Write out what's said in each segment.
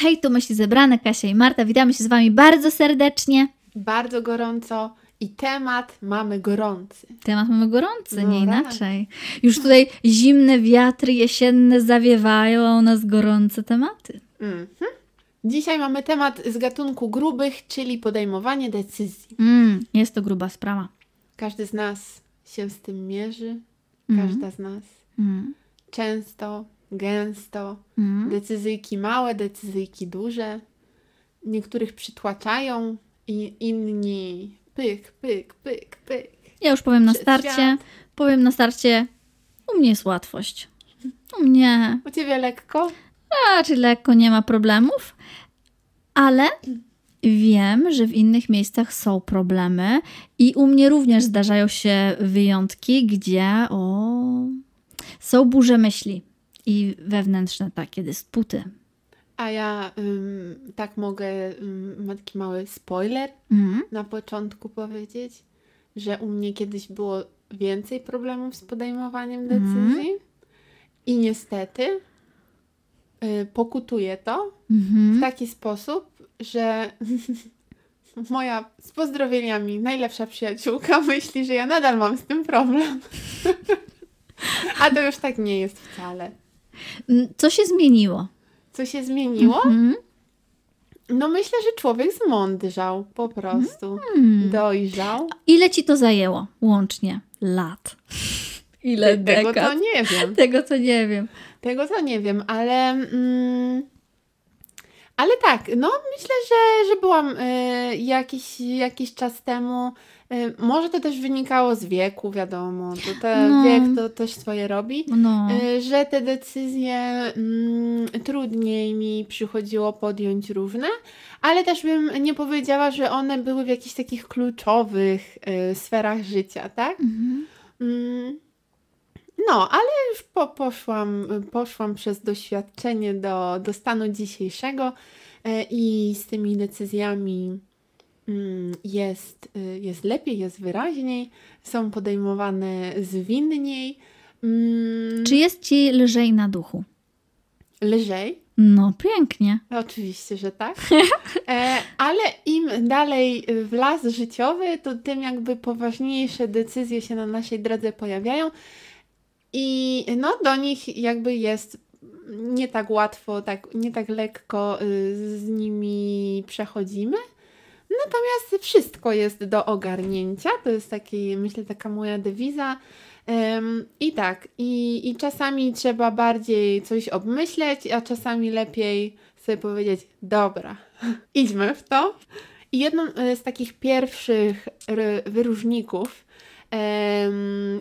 Hej, tu myśli zebrane Kasia i Marta. Witamy się z Wami bardzo serdecznie. Bardzo gorąco i temat mamy gorący. Temat mamy gorący, No nie tak. inaczej. Już tutaj zimne wiatry jesienne zawiewają, a u nas gorące tematy. Mhm. Dzisiaj mamy temat z gatunku grubych, czyli podejmowanie decyzji. Mm, jest to gruba sprawa. Każdy z nas się z tym mierzy. Mhm. Każda z nas. Mm, Często, gęsto. mm. Decyzyjki małe, decyzyjki duże. Niektórych przytłaczają i inni pyk, pyk, pyk, pyk. Ja już powiem na starcie. świat. Powiem na starcie, u mnie jest łatwość. U mnie U Ciebie lekko? raczej lekko nie ma problemów, ale wiem, że w innych miejscach są problemy i u mnie również zdarzają się wyjątki, gdzie o, są burze myśli i wewnętrzne takie dysputy. A ja ym, tak mogę, ym, mam taki mały spoiler Mhm. na początku powiedzieć, że u mnie kiedyś było więcej problemów z podejmowaniem decyzji i niestety y, pokutuje to w Mhm. taki sposób, że moja z pozdrowieniami najlepsza przyjaciółka myśli, że ja nadal mam z tym problem. A to już tak nie jest wcale. Mm, Co się zmieniło? Co się zmieniło? Mhm. No myślę, że człowiek zmądrzał po prostu. Mm. Dojrzał. Ile ci to zajęło łącznie lat? Ile Tego to dekad? nie wiem. Tego to nie wiem. Tego to nie wiem, ale. Mm, ale tak, no myślę, że, że byłam y, jakiś, jakiś czas temu. Y, może to też wynikało z wieku, wiadomo. To ten No. wiek to też swoje robi. No. Y, że te decyzje mm, trudniej mi przychodziło podjąć różne, ale też bym nie powiedziała, że one były w jakichś takich kluczowych y, sferach życia, tak? Mhm. Mm, No, ale już po, poszłam, poszłam przez doświadczenie do, do stanu dzisiejszego e, i z tymi decyzjami jest, y, jest lepiej, jest wyraźniej, są podejmowane zwinniej, mm, Czy jest ci lżej na duchu? lżej. No, pięknie. Oczywiście, że tak. E, ale im dalej w las życiowy, to tym jakby poważniejsze decyzje się na naszej drodze pojawiają. I no, do nich jakby jest nie tak łatwo, tak, nie tak lekko y, z nimi przechodzimy. Natomiast wszystko jest do ogarnięcia. To jest taki, myślę, taka moja dewiza. I tak, i, i czasami trzeba bardziej coś obmyśleć, a czasami lepiej sobie powiedzieć, dobra, idźmy w to. I jedną e, z takich pierwszych wyróżników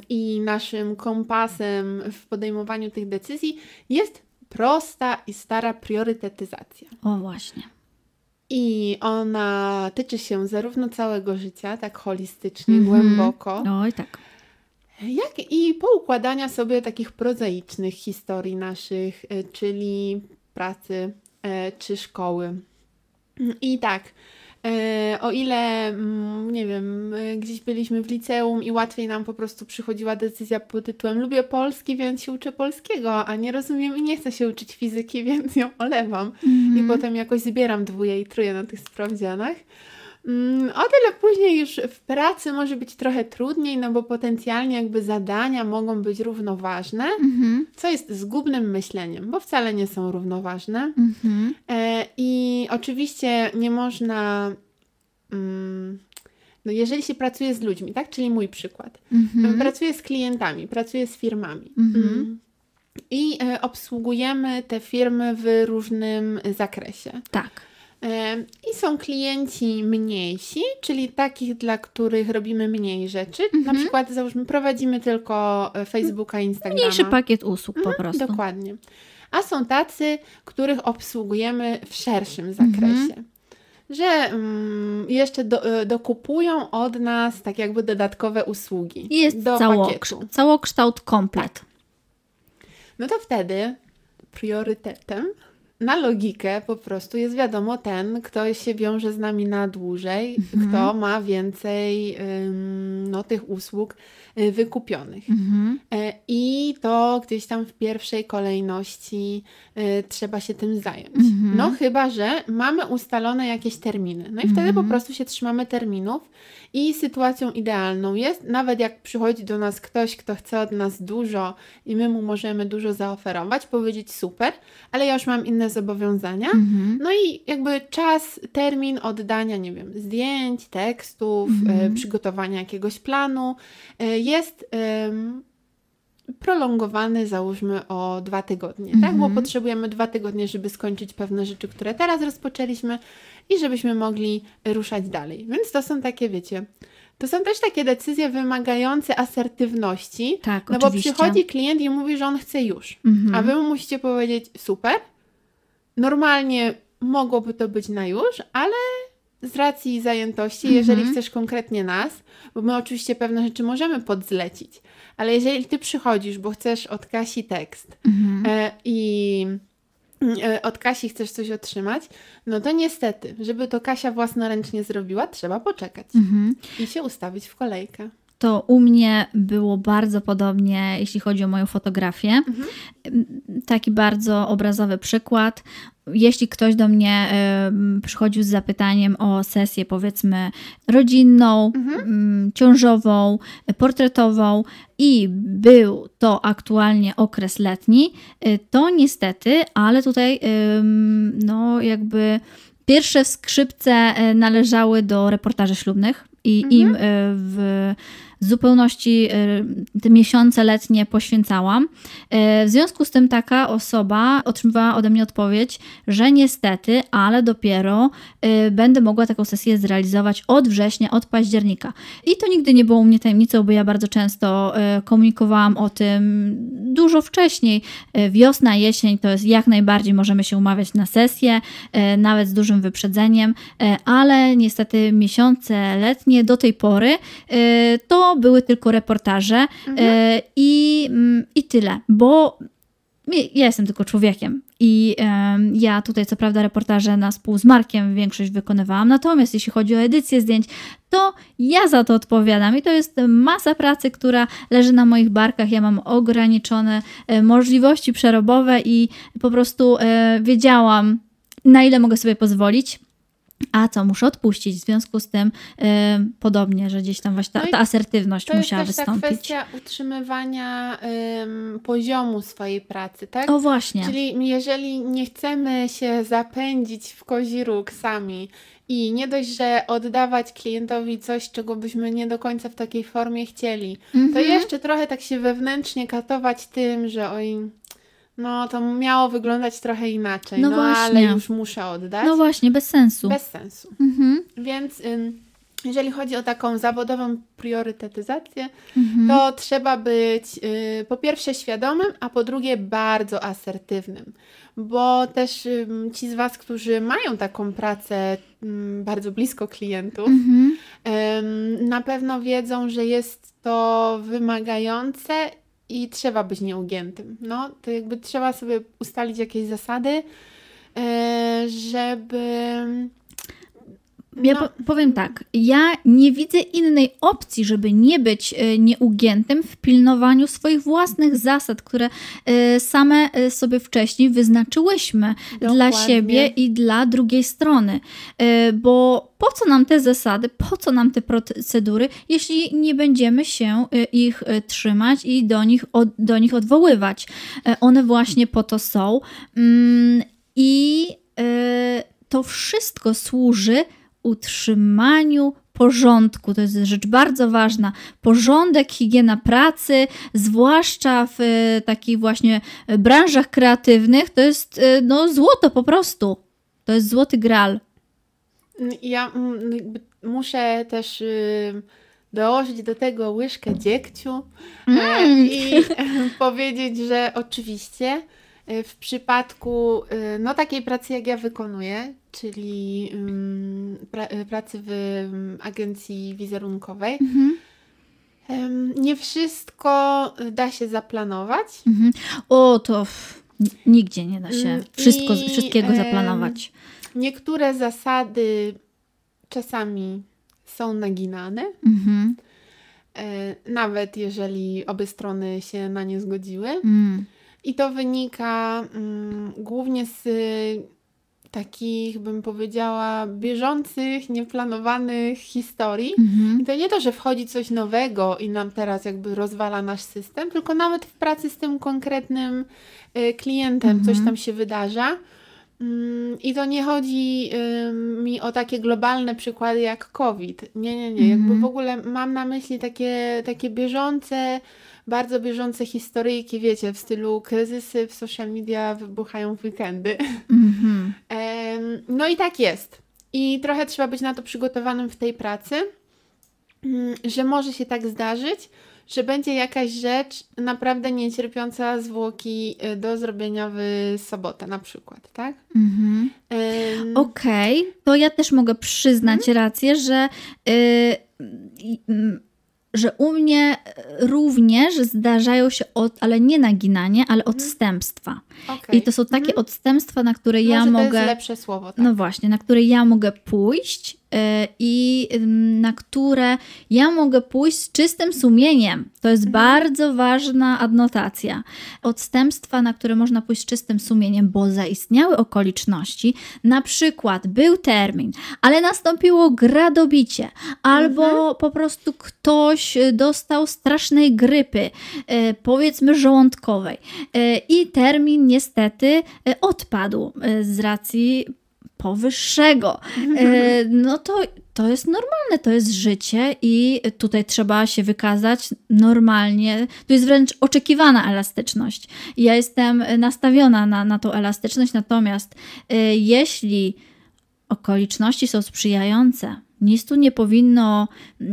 i naszym kompasem w podejmowaniu tych decyzji jest prosta i stara priorytetyzacja. O, właśnie. I ona tyczy się zarówno całego życia, tak holistycznie, Mhm. głęboko, Oj, tak. jak i poukładania sobie takich prozaicznych historii naszych, e, czyli pracy e, czy szkoły. I tak, o ile, mm, nie wiem, e, gdzieś byliśmy w liceum i łatwiej nam po prostu przychodziła decyzja pod tytułem lubię polski, więc się uczę polskiego, a nie rozumiem i nie chcę się uczyć fizyki, więc ją olewam. I Mhm. potem jakoś zbieram dwóje i truje na tych sprawdzianach. Mm, O tyle później już w pracy może być trochę trudniej, no bo potencjalnie jakby zadania mogą być równoważne, Mhm. co jest zgubnym myśleniem, bo wcale nie są równoważne. Mhm. E, I oczywiście nie można. mm, No jeżeli się pracuje z ludźmi, tak? Czyli mój przykład. Mhm. Pracuję z klientami, pracuję z firmami. Mhm. Mm. I e, obsługujemy te firmy w różnym zakresie. Tak. I są klienci mniejsi, czyli takich, dla których robimy mniej rzeczy. Na Mhm. przykład, załóżmy, prowadzimy tylko e, Facebooka, Instagrama. Mniejszy pakiet usług po prostu. Dokładnie. A są tacy, których obsługujemy w szerszym zakresie. Mhm. Że mm, jeszcze do, e, dokupują od nas tak jakby dodatkowe usługi. Jest do pakietu. całokształt komplet. No to wtedy priorytetem na logikę po prostu jest wiadomo ten, kto się wiąże z nami na dłużej, Mhm. kto ma więcej no, tych usług y, wykupionych. Mhm. E, I to gdzieś tam w pierwszej kolejności y, trzeba się tym zająć. Mhm. Mhm. No chyba, że mamy ustalone jakieś terminy. No i wtedy po Mhm. prostu się trzymamy terminów i sytuacją idealną jest, nawet jak przychodzi do nas ktoś, kto chce od nas dużo i my mu możemy dużo zaoferować, powiedzieć super, ale ja już mam inne zobowiązania. Mhm. No i jakby czas, termin oddania, nie wiem, zdjęć, tekstów, Mhm. e, przygotowania jakiegoś planu e, jest em, prolongowany, załóżmy, o dwa tygodnie, tak? Bo Mhm. potrzebujemy dwa tygodnie, żeby skończyć pewne rzeczy, które teraz rozpoczęliśmy i żebyśmy mogli ruszać dalej. Więc to są takie, wiecie, to są też takie decyzje wymagające asertywności, Tak, no bo oczywiście. przychodzi klient i mówi, że on chce już. Mhm. A wy mu musicie powiedzieć super. Normalnie mogłoby to być na już, ale z racji zajętości, jeżeli Mhm. chcesz konkretnie nas, bo my oczywiście pewne rzeczy możemy podzlecić, ale jeżeli ty przychodzisz, bo chcesz od Kasi tekst Mhm. e, i od Kasi chcesz coś otrzymać, no to niestety, żeby to Kasia własnoręcznie zrobiła, trzeba poczekać Mhm. i się ustawić w kolejkę. To u mnie było bardzo podobnie, jeśli chodzi o moją fotografię. Mhm. Taki bardzo obrazowy przykład. Jeśli ktoś do mnie em, przychodził z zapytaniem o sesję, powiedzmy, rodzinną, Mhm. mm, ciążową, portretową i był to aktualnie okres letni, y, to niestety, ale tutaj no jakby pierwsze skrzypce y, należały do reportaży ślubnych i Mhm. im y, zupełności y, te miesiące letnie poświęcałam. Y, W związku z tym taka osoba otrzymywała ode mnie odpowiedź, że niestety, ale dopiero y, będę mogła taką sesję zrealizować od września, od października. I to nigdy nie było u mnie tajemnicą, bo ja bardzo często komunikowałam o tym dużo wcześniej. Wiosna, jesień to jest jak najbardziej możemy się umawiać na sesję, nawet z dużym wyprzedzeniem, ale niestety miesiące letnie do tej pory y, to były tylko reportaże y, i, mm, i tyle, bo ja jestem tylko człowiekiem i ja tutaj co prawda reportaże na spół z Markiem większość wykonywałam, natomiast jeśli chodzi o edycję zdjęć, to ja za to odpowiadam i to jest masa pracy, która leży na moich barkach. Ja mam ograniczone e, możliwości przerobowe i po prostu e, wiedziałam, na ile mogę sobie pozwolić. A co muszę odpuścić? W związku z tym e, podobnie, że gdzieś tam właśnie ta, No ta asertywność To jest musiała ta wystąpić. kwestia utrzymywania ym, poziomu swojej pracy, tak? O właśnie. Czyli jeżeli nie chcemy się zapędzić w kozi róg sami i nie dość, że oddawać klientowi coś, czego byśmy nie do końca w takiej formie chcieli, to Mhm. jeszcze trochę tak się wewnętrznie katować tym, że oj, no to miało wyglądać trochę inaczej, No no, ale już muszę oddać. No właśnie, bez sensu. Bez sensu. Mhm. Więc ym, jeżeli chodzi o taką zawodową priorytetyzację, Mhm. to trzeba być y, po pierwsze świadomym, a po drugie bardzo asertywnym. Bo też ci z Was, którzy mają taką pracę bardzo blisko klientów, Mhm. na pewno wiedzą, że jest to wymagające i trzeba być nieugiętym. No, to jakby trzeba sobie ustalić jakieś zasady, y, żeby. Ja no, po- powiem tak, ja nie widzę innej opcji, żeby nie być e, nieugiętym w pilnowaniu swoich własnych zasad, które e, same e, sobie wcześniej wyznaczyłyśmy dla Dokładnie. siebie i dla drugiej strony. Bo po co nam te zasady, po co nam te procedury, jeśli nie będziemy się ich trzymać i do nich, od, do nich odwoływać? One właśnie po to są. Mm, I to wszystko służy utrzymaniu porządku. To jest rzecz bardzo ważna. Porządek, higiena pracy, zwłaszcza w e, takich właśnie e, branżach kreatywnych, to jest e, no, złoto po prostu. To jest złoty gral. Ja mm, jakby muszę też y, dołożyć do tego łyżkę dziegciu Mm. i powiedzieć, że oczywiście w przypadku y, no, takiej pracy, jak ja wykonuję, czyli pra, y, pracy w agencji wizerunkowej, Mhm. nie wszystko y, da się zaplanować. Mhm. O, to nigdzie nie da się Mm, wszystko, i, wszystkiego zaplanować. Niektóre zasady czasami są naginane. Mhm. E, nawet jeżeli obie strony się na nie zgodziły. Mm. I to wynika mm, głównie z takich, bym powiedziała, bieżących, nieplanowanych historii. Mhm. I to nie to, że wchodzi coś nowego i nam teraz jakby rozwala nasz system, tylko nawet w pracy z tym konkretnym y, klientem mhm. coś tam się wydarza. Mm, I to nie chodzi mi o takie globalne przykłady jak COVID. Nie, nie, nie. Jakby mhm. w ogóle mam na myśli takie, takie bieżące, bardzo bieżące historyjki, wiecie, w stylu kryzysy w social media wybuchają w weekendy. Mm-hmm. no i tak jest. I trochę trzeba być na to przygotowanym w tej pracy, mm, że może się tak zdarzyć, że będzie jakaś rzecz naprawdę niecierpiąca zwłoki y, do zrobienia w sobotę na przykład, tak? Mhm. Okej, okay. to ja też mogę przyznać mhm. rację, że yy, że u mnie również zdarzają się, od, ale nie naginanie, ale mhm. odstępstwa. Okay. I to są takie mhm. odstępstwa, na które ja mogę. To jest lepsze słowo. Tak? No właśnie, na które ja mogę pójść E, i na które ja mogę pójść z czystym sumieniem. To jest mhm. bardzo ważna adnotacja. Odstępstwa, na które można pójść z czystym sumieniem, bo zaistniały okoliczności, na przykład był termin, ale nastąpiło gradobicie, albo mhm. po prostu ktoś dostał strasznej grypy, e, powiedzmy żołądkowej, i termin niestety odpadł z racji powyższego. E, no to, to jest normalne, to jest życie i tutaj trzeba się wykazać normalnie. To jest wręcz oczekiwana elastyczność. Ja jestem nastawiona na, na tą elastyczność, natomiast e, jeśli okoliczności są sprzyjające, nic tu nie powinno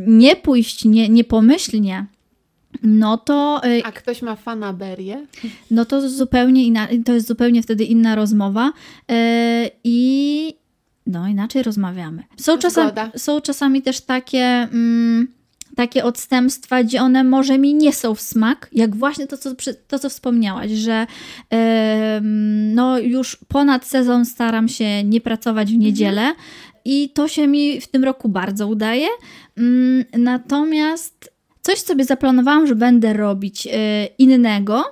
nie pójść nie, niepomyślnie, no to. Y, A ktoś ma fanaberię? No to zupełnie inna, to jest zupełnie wtedy inna rozmowa. Yy, I no inaczej rozmawiamy. Są, czasami, są czasami też takie. Mm, takie odstępstwa, gdzie one może mi nie są w smak, jak właśnie to, co, to, co wspomniałaś, że yy, no już ponad sezon staram się nie pracować w niedzielę mhm. i to się mi w tym roku bardzo udaje. Yy, natomiast coś sobie zaplanowałam, że będę robić e, innego,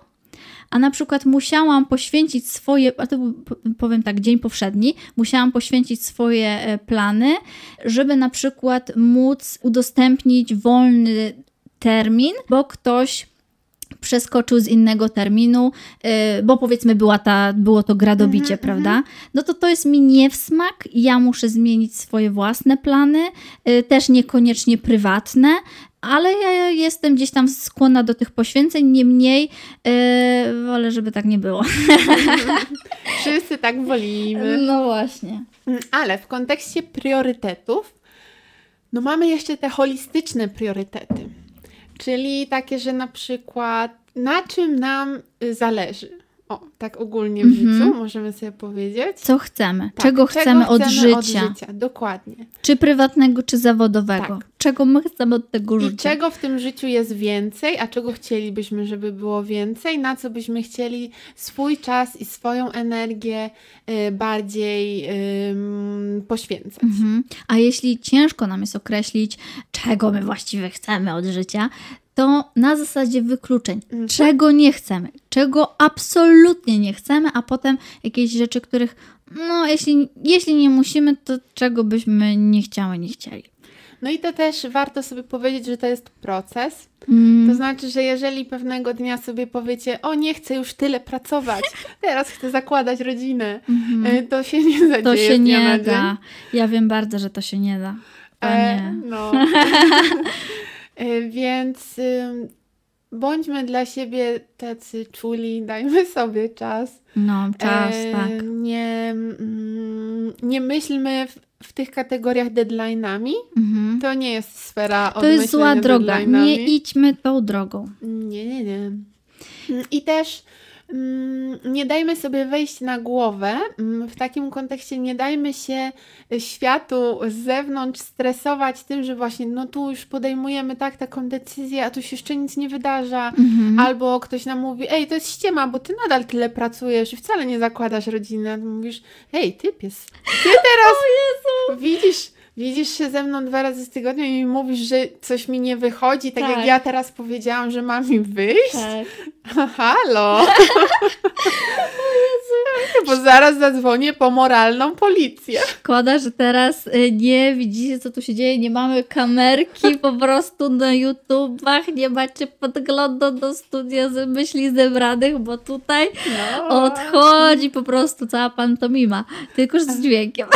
a na przykład musiałam poświęcić swoje, a to powiem tak, dzień powszedni, musiałam poświęcić swoje e, plany, żeby na przykład móc udostępnić wolny termin, bo ktoś przeskoczył z innego terminu, y, bo powiedzmy była ta, było to gradobicie, mm -hmm, prawda? -hmm. No to to jest mi nie w smak. Ja muszę zmienić swoje własne plany, y, też niekoniecznie prywatne, ale ja jestem gdzieś tam skłonna do tych poświęceń, niemniej yy, wolę, żeby tak nie było. Wszyscy tak wolimy. No właśnie. Ale w kontekście priorytetów, no mamy jeszcze te holistyczne priorytety. Czyli takie, że na przykład na czym nam y, zależy. O, tak ogólnie w -hmm. życiu możemy sobie powiedzieć. Co chcemy? Tak, czego, chcemy, czego od, życia? od życia? Dokładnie. Czy prywatnego, czy zawodowego? Tak. Czego my chcemy od tego życia? I czego w tym życiu jest więcej, a czego chcielibyśmy, żeby było więcej? Na co byśmy chcieli swój czas i swoją energię y, bardziej y, poświęcać? -hmm. A jeśli ciężko nam jest określić, czego my właściwie chcemy od życia, to na zasadzie wykluczeń. Mhm. Czego nie chcemy, czego absolutnie nie chcemy, a potem jakieś rzeczy, których, no, jeśli, jeśli nie musimy, to czego byśmy nie chciały, nie chcieli. No i to też warto sobie powiedzieć, że to jest proces. Mm. To znaczy, że jeżeli pewnego dnia sobie powiecie, o nie chcę już tyle pracować, teraz chcę zakładać rodzinę, mm -hmm. to się nie zadzieje. To się nie da. Ja wiem bardzo, że to się nie da. E, no. E, więc bądźmy dla siebie tacy czuli, dajmy sobie czas. No, czas, e, tak. Nie, mm, nie myślmy w, w tych kategoriach deadline'ami. Mhm. To nie jest sfera To jest zła droga. Nie idźmy tą drogą. Nie, nie, nie. I też nie dajmy sobie wejść na głowę. Mm, w takim kontekście nie dajmy się światu z zewnątrz stresować tym, że właśnie no tu już podejmujemy tak taką decyzję, a tu się jeszcze nic nie wydarza. Mhm. Albo ktoś nam mówi, ej, to jest ściema, bo ty nadal tyle pracujesz i wcale nie zakładasz rodziny. A mówisz, hej, ty pies, ty teraz widzisz się ze mną dwa razy z tygodnia i mówisz, że coś mi nie wychodzi, tak, tak. jak ja teraz powiedziałam, że mam mi wyjść? Tak. Halo! bo zaraz zadzwonię po moralną policję. Szkoda, że teraz y, nie widzicie, co tu się dzieje. Nie mamy kamerki po prostu na YouTubach. Nie macie podglądu do studia z myśli zebranych, bo tutaj No. odchodzi po prostu cała pantomima. Tylko z dźwiękiem.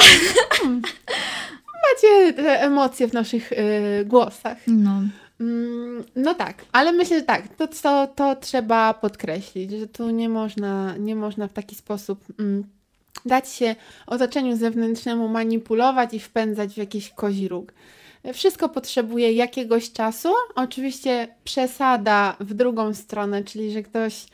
Macie te emocje w naszych y, głosach. No. Mm, No tak, ale myślę, że tak, to, to, to trzeba podkreślić, że tu nie można, nie można w taki sposób mm, dać się otoczeniu zewnętrznemu manipulować i wpędzać w jakiś kozi róg. Wszystko potrzebuje jakiegoś czasu. Oczywiście przesada w drugą stronę, czyli że ktoś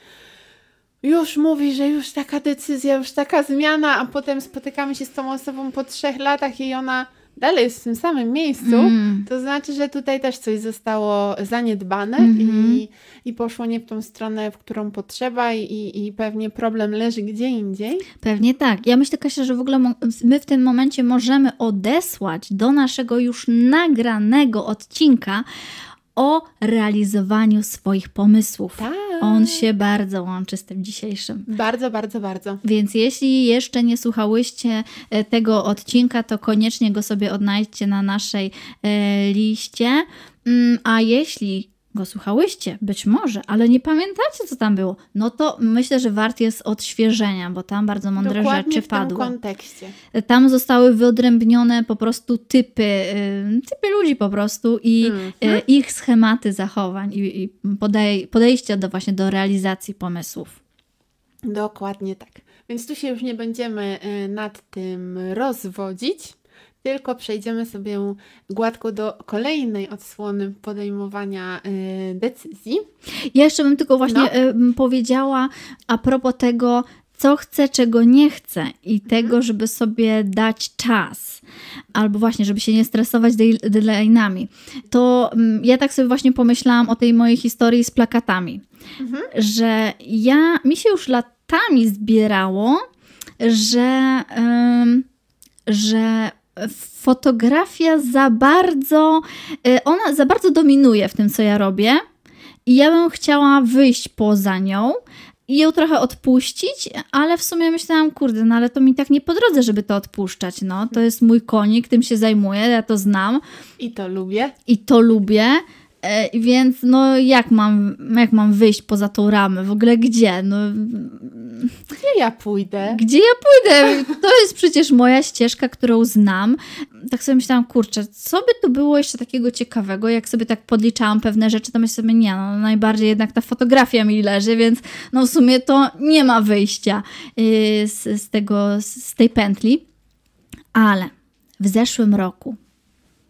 już mówi, że już taka decyzja, już taka zmiana, a potem spotykamy się z tą osobą po trzech latach i ona dalej jest w tym samym miejscu. Mm. To znaczy, że tutaj też coś zostało zaniedbane Mhm. i, i poszło nie w tą stronę, w którą potrzeba, i, i pewnie problem leży gdzie indziej. Pewnie tak. Ja myślę, Kasia, że w ogóle my w tym momencie możemy odesłać do naszego już nagranego odcinka o realizowaniu swoich pomysłów. Tak. On się bardzo łączy z tym dzisiejszym. Bardzo, bardzo, bardzo. Więc jeśli jeszcze nie słuchałyście e, tego odcinka, to koniecznie go sobie odnajdźcie na naszej e, liście. Mm, A jeśli go słuchałyście, być może, ale nie pamiętacie, co tam było, no to myślę, że wart jest odświeżenia, bo tam bardzo mądre Dokładnie rzeczy w tym padły. kontekście. Tam zostały wyodrębnione po prostu typy, typy ludzi po prostu i Mhm. y, ich schematy zachowań i, i podej, podejścia do właśnie do realizacji pomysłów. Dokładnie tak. Więc tu się już nie będziemy y, nad tym rozwodzić, tylko przejdziemy sobie gładko do kolejnej odsłony podejmowania y, decyzji. Ja jeszcze bym tylko właśnie No. y, powiedziała a propos tego, co chcę, czego nie chcę Mhm. i tego, żeby sobie dać czas. Albo właśnie, żeby się nie stresować deadline'ami. To ja tak sobie właśnie pomyślałam o tej mojej historii z plakatami. Mhm. Że ja, mi się już latami zbierało, że, ym, że fotografia za bardzo, y, ona za bardzo dominuje w tym, co ja robię. I ja bym chciała wyjść poza nią i ją trochę odpuścić, ale w sumie myślałam, kurde, no ale to mi tak nie po drodze, żeby to odpuszczać. No, to jest mój konik, tym się zajmuję, ja to znam I to lubię. i to lubię. E, Więc no jak mam, jak mam wyjść poza tą ramę? W ogóle gdzie? No, Gdzie ja pójdę? gdzie ja pójdę? To jest przecież moja ścieżka, którą znam. Tak sobie myślałam, kurczę, co by tu było jeszcze takiego ciekawego? Jak sobie tak podliczałam pewne rzeczy, to myślę sobie, nie no, najbardziej jednak ta fotografia mi leży, więc no w sumie to nie ma wyjścia yy, z, z, tego, z tej pętli. Ale w zeszłym roku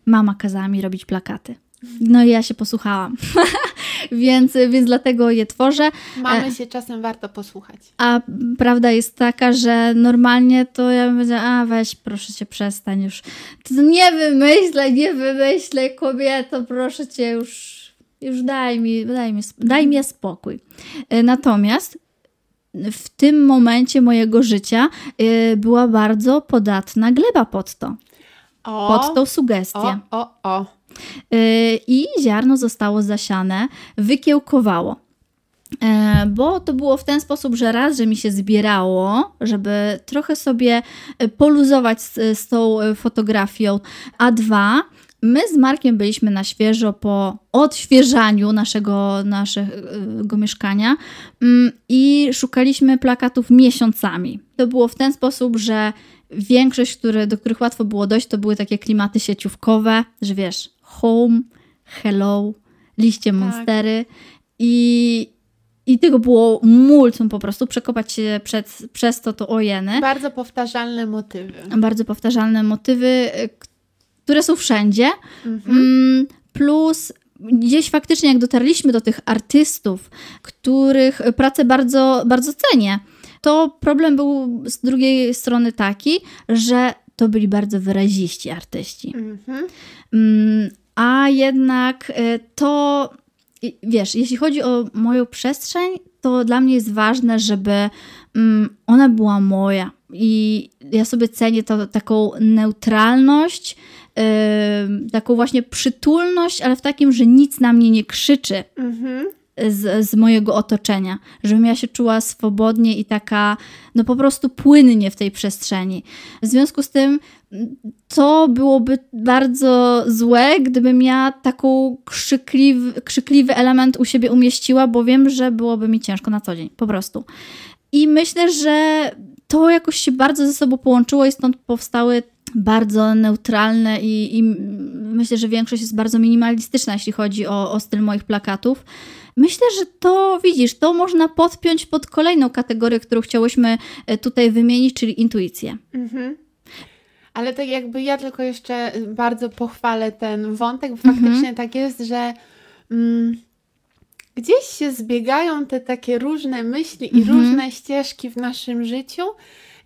mama kazała mi robić plakaty. No i ja się posłuchałam. więc, więc dlatego je tworzę. Mamy się czasem warto posłuchać. A prawda jest taka, że normalnie to ja bym powiedziała, a weź, proszę cię, przestań już. To nie wymyślaj, nie wymyślaj, kobieto, proszę cię, już, już daj mi, daj mi, daj mi spokój. E, Natomiast w tym momencie mojego życia e, była bardzo podatna gleba pod to, O, pod tą sugestię. o, o, o. Yy, i ziarno zostało zasiane, wykiełkowało. E, Bo to było w ten sposób, że raz, że mi się zbierało, żeby trochę sobie e, poluzować z, z tą e, fotografią, a dwa, my z Markiem byliśmy na świeżo po odświeżaniu naszego, naszego mieszkania mm, i szukaliśmy plakatów miesiącami. To było w ten sposób, że większość, które, do których łatwo było dojść, to były takie klimaty sieciówkowe, że wiesz, home, hello, liście monstery i, i tego było multum po prostu, przekopać się przed, przez to to ojeny. Bardzo powtarzalne motywy. Bardzo powtarzalne motywy, y, które są wszędzie. Mhm. Mm, Plus gdzieś faktycznie jak dotarliśmy do tych artystów, których pracę bardzo, bardzo cenię, to problem był z drugiej strony taki, że to byli bardzo wyraziści artyści. Mhm. A jednak y, to, wiesz, jeśli chodzi o moją przestrzeń, to dla mnie jest ważne, żeby mm, ona była moja. I ja sobie cenię to, taką neutralność, y, taką właśnie przytulność, ale w takim, że nic na mnie nie krzyczy. Mhm. Z, z mojego otoczenia, żebym ja się czuła swobodnie i taka, no po prostu płynnie w tej przestrzeni. W związku z tym to byłoby bardzo złe, gdybym ja taką krzykliwy, krzykliwy element u siebie umieściła, bo wiem, że byłoby mi ciężko na co dzień, po prostu. I myślę, że to jakoś się bardzo ze sobą połączyło i stąd powstały bardzo neutralne i, i myślę, że większość jest bardzo minimalistyczna, jeśli chodzi o, o styl moich plakatów. Myślę, że to widzisz, to można podpiąć pod kolejną kategorię, którą chciałyśmy e, tutaj wymienić, czyli intuicję. Mhm. Ale tak jakby ja tylko jeszcze bardzo pochwalę ten wątek, bo mhm. faktycznie tak jest, że mm, gdzieś się zbiegają te takie różne myśli i mhm. różne ścieżki w naszym życiu.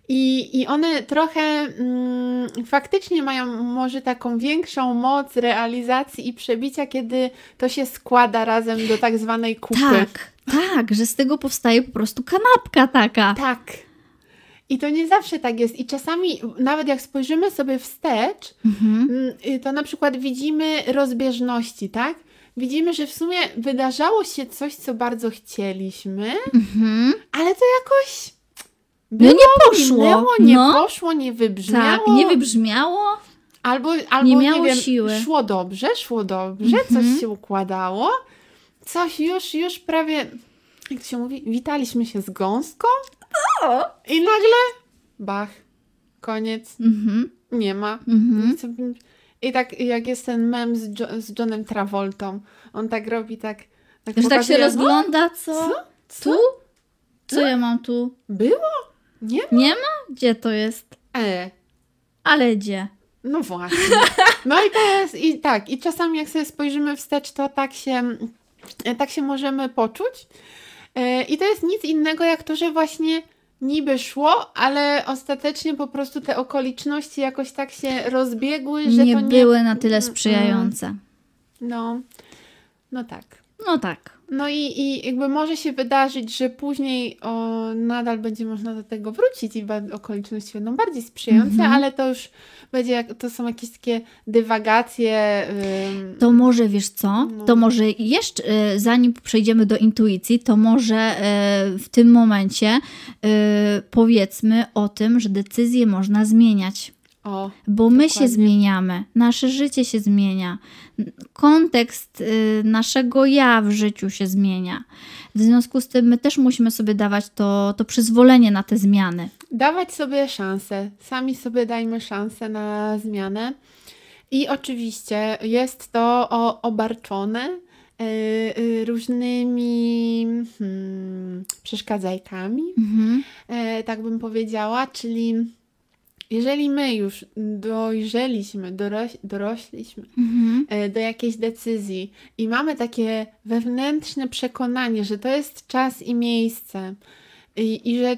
I, I one trochę mm, faktycznie mają może taką większą moc realizacji i przebicia, kiedy to się składa razem do tak zwanej kupy. Tak, tak, że z tego powstaje po prostu kanapka taka. Tak. I to nie zawsze tak jest. I czasami, nawet jak spojrzymy sobie wstecz, mhm. Mm, to na przykład widzimy rozbieżności, tak? Widzimy, że w sumie wydarzało się coś, co bardzo chcieliśmy, mhm. ale to jakoś było, no nie poszło. Minęło, nie no. poszło, nie wybrzmiało. Tak, nie wybrzmiało. Albo, albo nie miało nie wiem, siły. szło dobrze, szło dobrze, coś mhm. się układało. Coś już, już prawie, jak się mówi, witaliśmy się z gąską. O. I nagle bach, koniec, mhm. nie ma. Mhm. I tak jak jest ten mem z, jo z Johnem Travoltą, on tak robi tak... tak Że tak się rozgląda, co? Co? Co? Tu? Co ja mam tu? Było? Nie ma? Nie ma? Gdzie to jest? E. Ale gdzie? No właśnie. No i to jest, i tak, i czasami jak sobie spojrzymy wstecz, to tak się, tak się możemy poczuć. E, I to jest nic innego jak to, że właśnie niby szło, ale ostatecznie po prostu te okoliczności jakoś tak się rozbiegły, że nie nie były na tyle sprzyjające. No, no tak. No tak. No i, i jakby może się wydarzyć, że później o, nadal będzie można do tego wrócić i okoliczności będą bardziej sprzyjające, mm -hmm. ale to już będzie, jak, to są jakieś takie dywagacje. To może, wiesz co, no. to może jeszcze, y, zanim przejdziemy do intuicji, to może y, w tym momencie y, powiedzmy o tym, że decyzje można zmieniać. O, bo dokładnie. my się zmieniamy, nasze życie się zmienia, kontekst y, naszego ja w życiu się zmienia. W związku z tym my też musimy sobie dawać to, to przyzwolenie na te zmiany. Dawać sobie szansę. Sami sobie dajmy szansę na zmianę. I oczywiście jest to o, obarczone y, y, różnymi hmm, przeszkadzajkami, mhm. y, tak bym powiedziała, czyli jeżeli my już dojrzeliśmy, doroś, dorośliśmy mhm. E, do jakiejś decyzji i mamy takie wewnętrzne przekonanie, że to jest czas i miejsce i, i że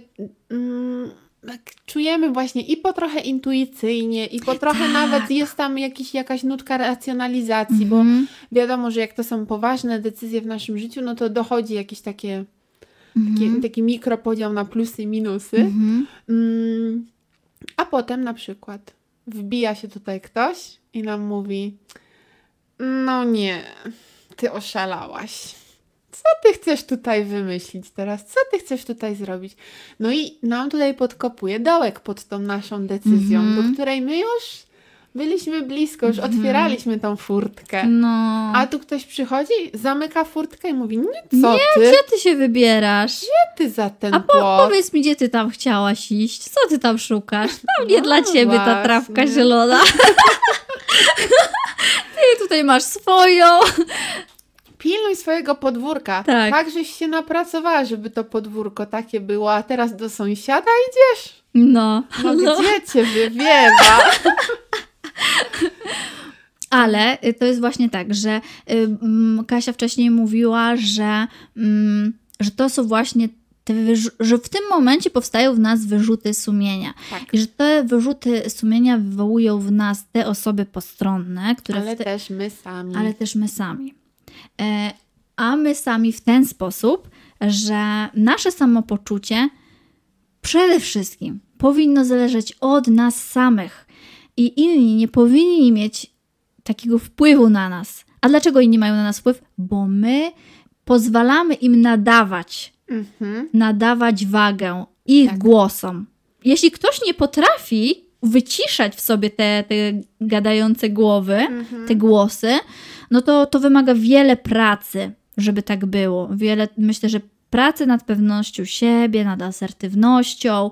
mm, tak czujemy właśnie i po trochę intuicyjnie, i po trochę tak. nawet jest tam jakiś, jakaś nutka racjonalizacji, mhm. bo wiadomo, że jak to są poważne decyzje w naszym życiu, no to dochodzi jakiś takie, mhm. taki, taki mikropodział na plusy i minusy. Mhm. Mm, a potem na przykład wbija się tutaj ktoś i nam mówi: No nie, ty oszalałaś. Co ty chcesz tutaj wymyślić teraz? Co ty chcesz tutaj zrobić? No i nam tutaj podkopuje dołek pod tą naszą decyzją, mm -hmm. do której my już Byliśmy blisko, już mhm. otwieraliśmy tą furtkę. No. A tu ktoś przychodzi, zamyka furtkę i mówi, nie co nie, ty? gdzie ty się wybierasz? Gdzie ty za ten A po, powiedz mi, gdzie ty tam chciałaś iść? Co ty tam szukasz? Tam nie no, dla ciebie właśnie. ta trawka zielona. ty tutaj masz swoją. Pilnuj swojego podwórka. Tak. tak, żeś się napracowała, żeby to podwórko takie było, a teraz do sąsiada idziesz? No. No, no. gdzie cię wywiewa? Ale y, to jest właśnie tak, że y, Kasia wcześniej mówiła, że, że to są właśnie te że w tym momencie powstają w nas wyrzuty sumienia. Tak. I że te wyrzuty sumienia wywołują w nas te osoby postronne, które. Ale te... też my sami. Ale też my sami. E, a my sami w ten sposób, że nasze samopoczucie przede wszystkim powinno zależeć od nas samych i inni nie powinni mieć takiego wpływu na nas. A dlaczego inni mają na nas wpływ? Bo my pozwalamy im nadawać, Mhm. nadawać wagę ich Tak. głosom. Jeśli ktoś nie potrafi wyciszać w sobie te, te gadające głowy, Mhm. te głosy, no to to wymaga wiele pracy, żeby tak było. Wiele, myślę, że pracy nad pewnością siebie, nad asertywnością.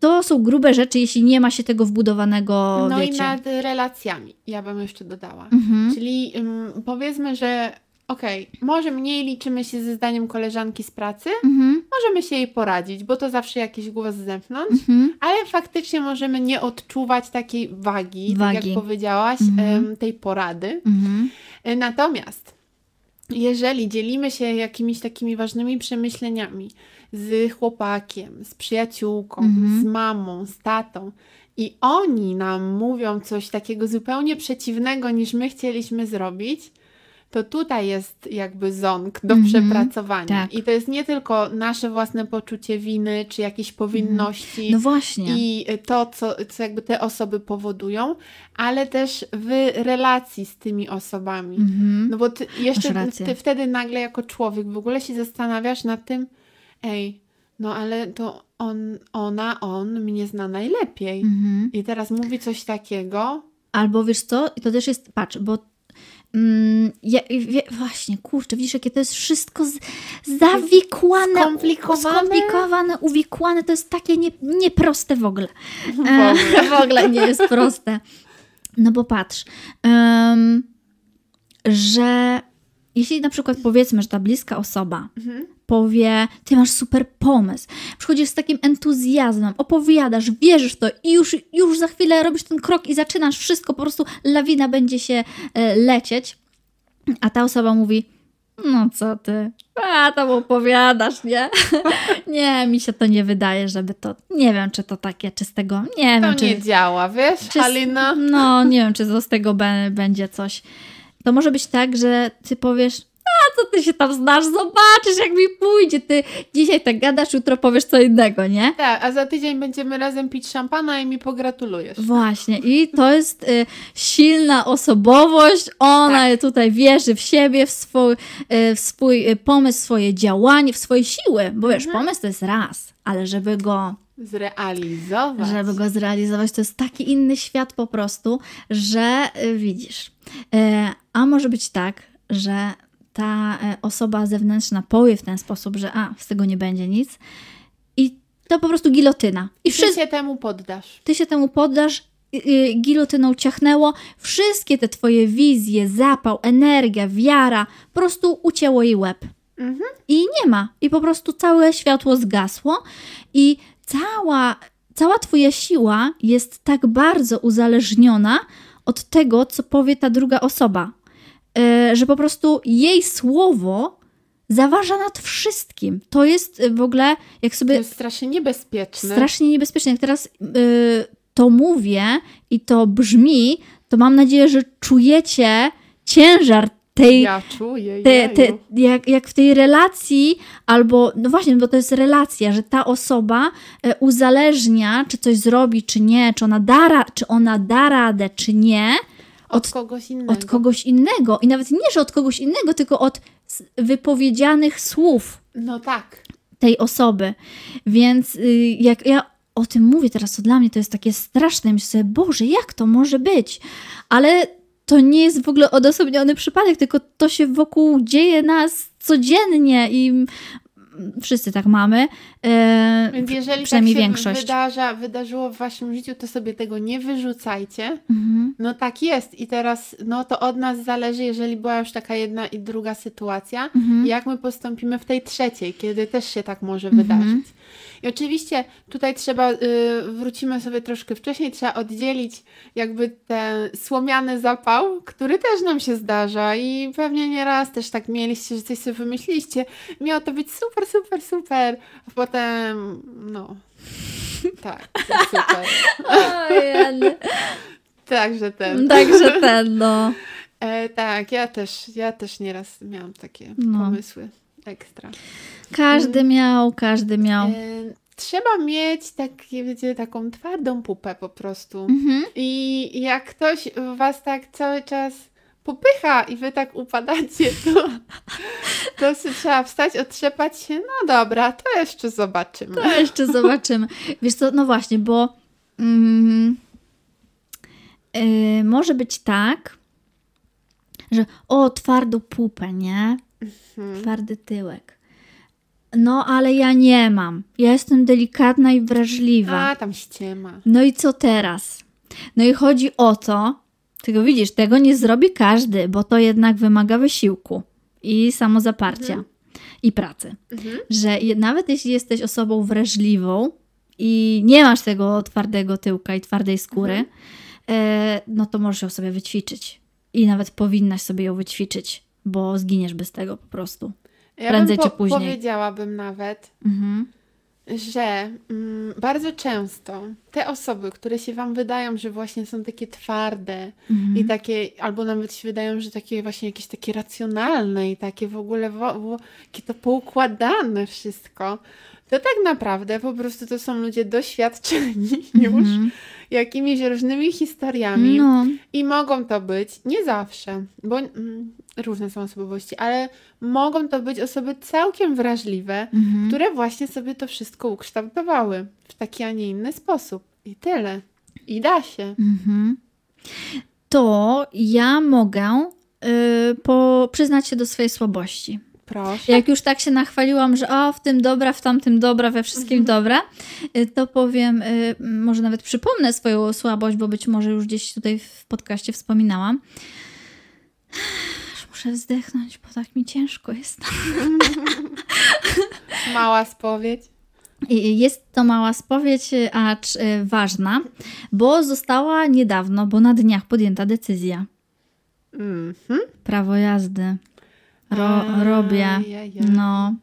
To są grube rzeczy, jeśli nie ma się tego wbudowanego, No wiecie. i nad relacjami, ja bym jeszcze dodała. Mhm. Czyli ym, powiedzmy, że okej, może mniej liczymy się ze zdaniem koleżanki z pracy, Mhm. możemy się jej poradzić, bo to zawsze jakiś głos z zewnątrz, Mhm. ale faktycznie możemy nie odczuwać takiej wagi, tak Wagi. jak powiedziałaś, Mhm. tej porady. Mhm. Natomiast jeżeli dzielimy się jakimiś takimi ważnymi przemyśleniami z chłopakiem, z przyjaciółką, Mhm. z mamą, z tatą i oni nam mówią coś takiego zupełnie przeciwnego niż my chcieliśmy zrobić, to tutaj jest jakby ząg do Mhm. przepracowania. Tak. I to jest nie tylko nasze własne poczucie winy czy jakieś powinności No właśnie. i to, co, co jakby te osoby powodują, ale też w relacji z tymi osobami. Mhm. No bo ty, jeszcze ty wtedy nagle jako człowiek w ogóle się zastanawiasz nad tym, ej, no ale to on, ona, on mnie zna najlepiej. Mhm. I teraz mówi coś takiego. Albo wiesz co, I to też jest, patrz, bo mm, ja, wie, właśnie, kurczę, widzisz, jakie to jest wszystko z, zawikłane, Skomplikowane. skomplikowane, uwikłane, to jest takie nie, nieproste w ogóle. W E, ogóle. w ogóle nie jest proste. No bo patrz, em, że jeśli na przykład powiedzmy, że ta bliska osoba Mhm. Powie, ty masz super pomysł, przychodzisz z takim entuzjazmem, opowiadasz, wierzysz w to i już, już za chwilę robisz ten krok i zaczynasz wszystko, po prostu lawina będzie się e, lecieć, a ta osoba mówi, no co ty, a tam opowiadasz, nie? nie, mi się to nie wydaje, żeby to, nie wiem, czy to takie czystego, nie To wiem, czy... nie działa, wiesz, Czy Halina? No, nie wiem, czy to z tego będzie coś. To może być tak, że ty powiesz, a co ty się tam znasz, zobaczysz jak mi pójdzie. Ty dzisiaj tak gadasz, jutro powiesz co innego, nie? Tak, a za tydzień będziemy razem pić szampana i mi pogratulujesz. Właśnie. I to jest y, silna osobowość. Ona Tak. tutaj wierzy w siebie, w swój, y, w swój y, pomysł, swoje działanie, w swoje siły. Bo wiesz, Mhm. pomysł to jest raz, ale żeby go Zrealizować. żeby go zrealizować. To jest taki inny świat po prostu, że y, widzisz. Y, A może być tak, że ta y, osoba zewnętrzna powie w ten sposób, że a, z tego nie będzie nic i to po prostu gilotyna. I I ty wszyscy, się temu poddasz. ty się temu poddasz, gilotyną ciachnęło, wszystkie te twoje wizje, zapał, energia, wiara, po prostu ucięło jej łeb. Mhm. I nie ma. I po prostu całe światło zgasło i cała, cała twoja siła jest tak bardzo uzależniona od tego, co powie ta druga osoba. Yy, że po prostu jej słowo zaważa nad wszystkim. To jest y, w ogóle, jak To sobie jest strasznie niebezpieczne. strasznie niebezpieczne. Jak teraz y, to mówię i to brzmi, to mam nadzieję, że czujecie ciężar tej, Ja czuję, te, te, jak, jak w tej relacji, albo, no właśnie, bo to jest relacja, że ta osoba e, uzależnia, czy coś zrobi, czy nie, czy ona da, czy ona da radę, czy nie, od, kogoś innego. od kogoś innego. I nawet nie, że od kogoś innego, tylko od wypowiedzianych słów No tak. tej osoby. Więc y, jak ja o tym mówię teraz, to dla mnie to jest takie straszne. Myślę sobie, Boże, jak to może być? Ale to nie jest w ogóle odosobniony przypadek, tylko to się wokół dzieje nas codziennie i wszyscy tak mamy. E, Więc jeżeli tak przynajmniej się większość. Wydarza, wydarzyło w waszym życiu, to sobie tego nie wyrzucajcie. mhm. No tak jest. I teraz no to od nas zależy, jeżeli była już taka jedna i druga sytuacja, Mhm. jak my postąpimy w tej trzeciej, kiedy też się tak może Mhm. wydarzyć. I oczywiście tutaj trzeba, y, wrócimy sobie troszkę wcześniej, trzeba oddzielić jakby ten słomiany zapał, który też nam się zdarza i pewnie nieraz też tak mieliście, że coś sobie wymyśliliście. Miało to być super, super, super, a potem no... Tak, to super. Ojej. Także ten. Także ten, no. E, tak, ja też, ja też nieraz miałam takie No. pomysły ekstra. Każdy miał, każdy miał. E, trzeba mieć takie, wiecie, taką twardą pupę po prostu. Mhm. I jak ktoś was tak cały czas popycha i wy tak upadacie, to, to trzeba wstać, otrzepać się. No dobra, to jeszcze zobaczymy. To jeszcze zobaczymy. Wiesz co, no właśnie, bo mm, yy, może być tak, że o, twardą pupę, nie? Mhm. Twardy tyłek. No, ale ja nie mam. Ja jestem delikatna i wrażliwa. A, tam ściema. No i co teraz? No i chodzi o to, tylko widzisz, tego nie zrobi każdy, bo to jednak wymaga wysiłku i samozaparcia i pracy. Mhm. Że nawet jeśli jesteś osobą wrażliwą i nie masz tego twardego tyłka i twardej skóry, e, no to możesz ją sobie wyćwiczyć. I nawet powinnaś sobie ją wyćwiczyć, bo zginiesz bez tego po prostu. Ja Prędzej bym czy później. powiedziałabym nawet, Mhm. że mm, bardzo często te osoby, które się Wam wydają, że właśnie są takie twarde Mhm. i takie, albo nawet się wydają, że takie właśnie jakieś takie racjonalne i takie w ogóle wo, to poukładane wszystko, to tak naprawdę po prostu to są ludzie doświadczeni już Mhm. jakimiś różnymi historiami. No, I mogą to być, nie zawsze, bo mm, różne są osobowości, ale mogą to być osoby całkiem wrażliwe, mhm. które właśnie sobie to wszystko ukształtowały w taki, a nie inny sposób. I tyle. I da się. Mhm. To ja mogę y, po, przyznać się do swojej słabości. Proszę. Jak już tak się nachwaliłam, że o, w tym dobra, w tamtym dobra, we wszystkim dobra, y, to powiem, y, może nawet przypomnę swoją słabość, bo być może już gdzieś tutaj w podcaście wspominałam. Aż Muszę wzdechnąć, bo tak mi ciężko jest. Mała spowiedź. I Jest to mała spowiedź, y, acz y, ważna, bo została niedawno, bo na dniach podjęta decyzja. Mhm. Prawo jazdy. Ro, robię. No.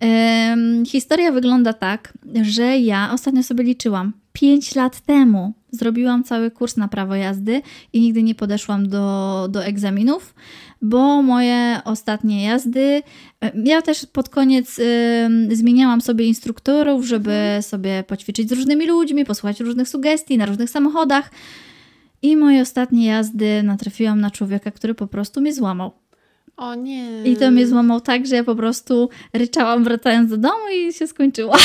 Em, historia wygląda tak, że ja ostatnio sobie liczyłam. 5 lat temu zrobiłam cały kurs na prawo jazdy i nigdy nie podeszłam do, do egzaminów, bo moje ostatnie jazdy. Ja też pod koniec em, zmieniałam sobie instruktorów, żeby sobie poćwiczyć z różnymi ludźmi, posłuchać różnych sugestii na różnych samochodach. I moje ostatnie jazdy natrafiłam na człowieka, który po prostu mnie złamał. O nie. I to mnie złamał tak, że ja po prostu ryczałam wracając do domu i się skończyło.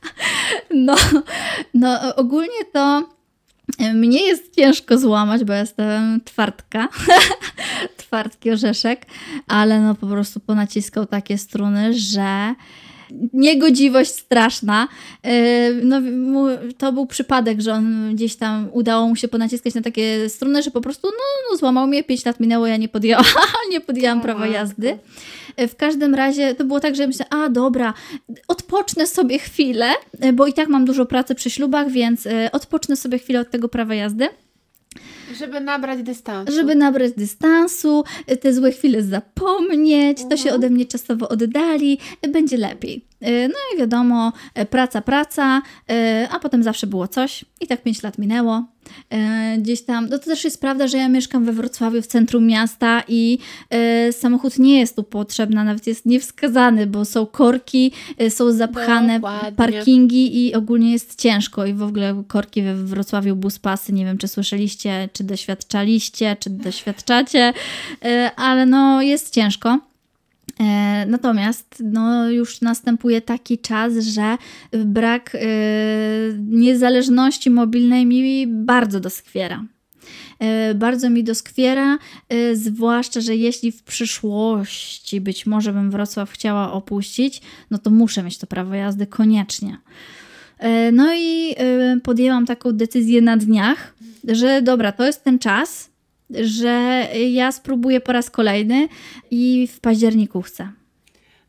no, no ogólnie to mnie jest ciężko złamać, bo jestem twardka. Twardki orzeszek, ale no po prostu ponaciskał takie struny, że niegodziwość straszna. Yy, No, to był przypadek, że on gdzieś tam udało mu się ponaciskać na takie struny, że po prostu no, no złamał mnie, 5 lat minęło, ja nie podjęłam, nie podjęłam prawa jazdy. Yy, W każdym razie to było tak, że myślę, a dobra, odpocznę sobie chwilę, yy, bo i tak mam dużo pracy przy ślubach, więc odpocznę sobie chwilę od tego prawa jazdy. Żeby nabrać dystansu. Żeby nabrać dystansu, te złe chwile zapomnieć, to się Mhm. ode mnie czasowo oddali, będzie lepiej. Y, No i wiadomo, y, praca, praca, y, a potem zawsze było coś i tak 5 lat minęło. Gdzieś tam, no to też jest prawda, że ja mieszkam we Wrocławiu, w centrum miasta i samochód nie jest tu potrzebny, nawet jest niewskazany, bo są korki, są zapchane Dokładnie. parkingi i ogólnie jest ciężko i w ogóle korki we Wrocławiu, buspasy, nie wiem czy słyszeliście, czy doświadczaliście, czy doświadczacie, ale no jest ciężko. E, Natomiast no, już następuje taki czas, że brak e, niezależności mobilnej mi bardzo doskwiera. E, Bardzo mi doskwiera, zwłaszcza, że jeśli w przyszłości być może bym Wrocław chciała opuścić, no to muszę mieć to prawo jazdy koniecznie. No i podjęłam taką decyzję na dniach, że dobra, to jest ten czas, że ja spróbuję po raz kolejny i w październiku chcę.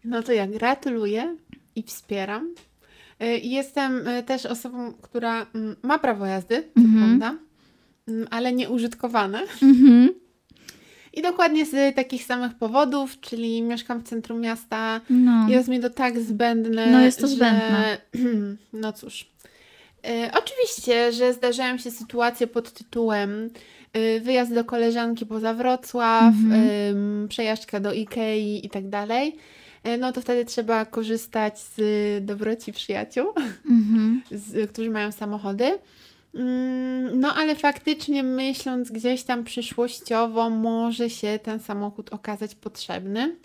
No to ja gratuluję i wspieram. Y, Jestem y, też osobą, która mm, ma prawo jazdy, Mhm. prawda, mm, ale nieużytkowane. Mhm. I dokładnie z takich samych powodów, czyli mieszkam w centrum miasta, No. jest mi to tak zbędne. No, jest to że... zbędne. No cóż. Y, oczywiście, że zdarzają się sytuacje pod tytułem wyjazd do koleżanki poza Wrocław, Mhm. przejażdżka do Ikei i tak dalej. Y, No to wtedy trzeba korzystać z dobroci przyjaciół, Mhm. z, którzy mają samochody. Mm, No, ale faktycznie myśląc gdzieś tam przyszłościowo, może się ten samochód okazać potrzebny.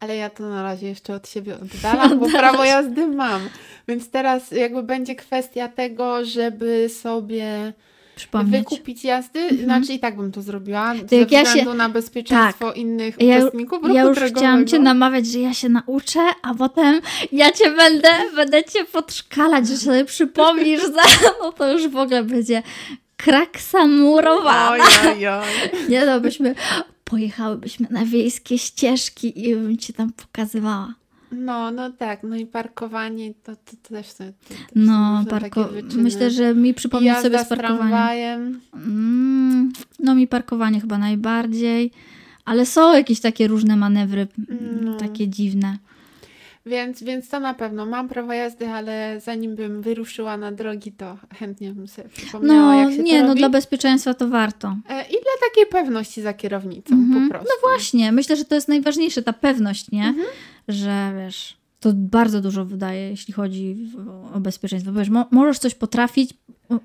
Ale ja to na razie jeszcze od siebie oddalam, bo prawo jazdy mam. Więc teraz jakby będzie kwestia tego, żeby sobie Przypomnieć. wykupić jazdy. Znaczy i tak bym to zrobiła, To ze jak ja się- na bezpieczeństwo innych Ja, uczestników ruchu ja już drogowego. chciałam cię namawiać, że ja się nauczę, a potem ja cię będę, będę cię podszkalać, że sobie przypomnisz, no to już w ogóle będzie kraksa murowana. Oj, oj, oj. Nie no, byśmy pojechałybyśmy na wiejskie ścieżki i bym ci tam pokazywała. No, no tak, no i parkowanie to, to, to też to, to, No, parko... myślę, że mi przypomnieć Jazda sobie z parkowaniem. Mm, no mi parkowanie chyba najbardziej, ale są jakieś takie różne manewry, No. takie dziwne. Więc, więc to na pewno. Mam prawo jazdy, ale zanim bym wyruszyła na drogi, to chętnie bym sobie przypomniała, No jak się nie, to no robi. dla bezpieczeństwa to warto. E, I dla takiej pewności za kierownicą Mhm. po prostu. No właśnie, myślę, że to jest najważniejsze, ta pewność, nie? Mhm. Że wiesz, to bardzo dużo wydaje, jeśli chodzi o bezpieczeństwo. Wiesz, mo- możesz coś potrafić,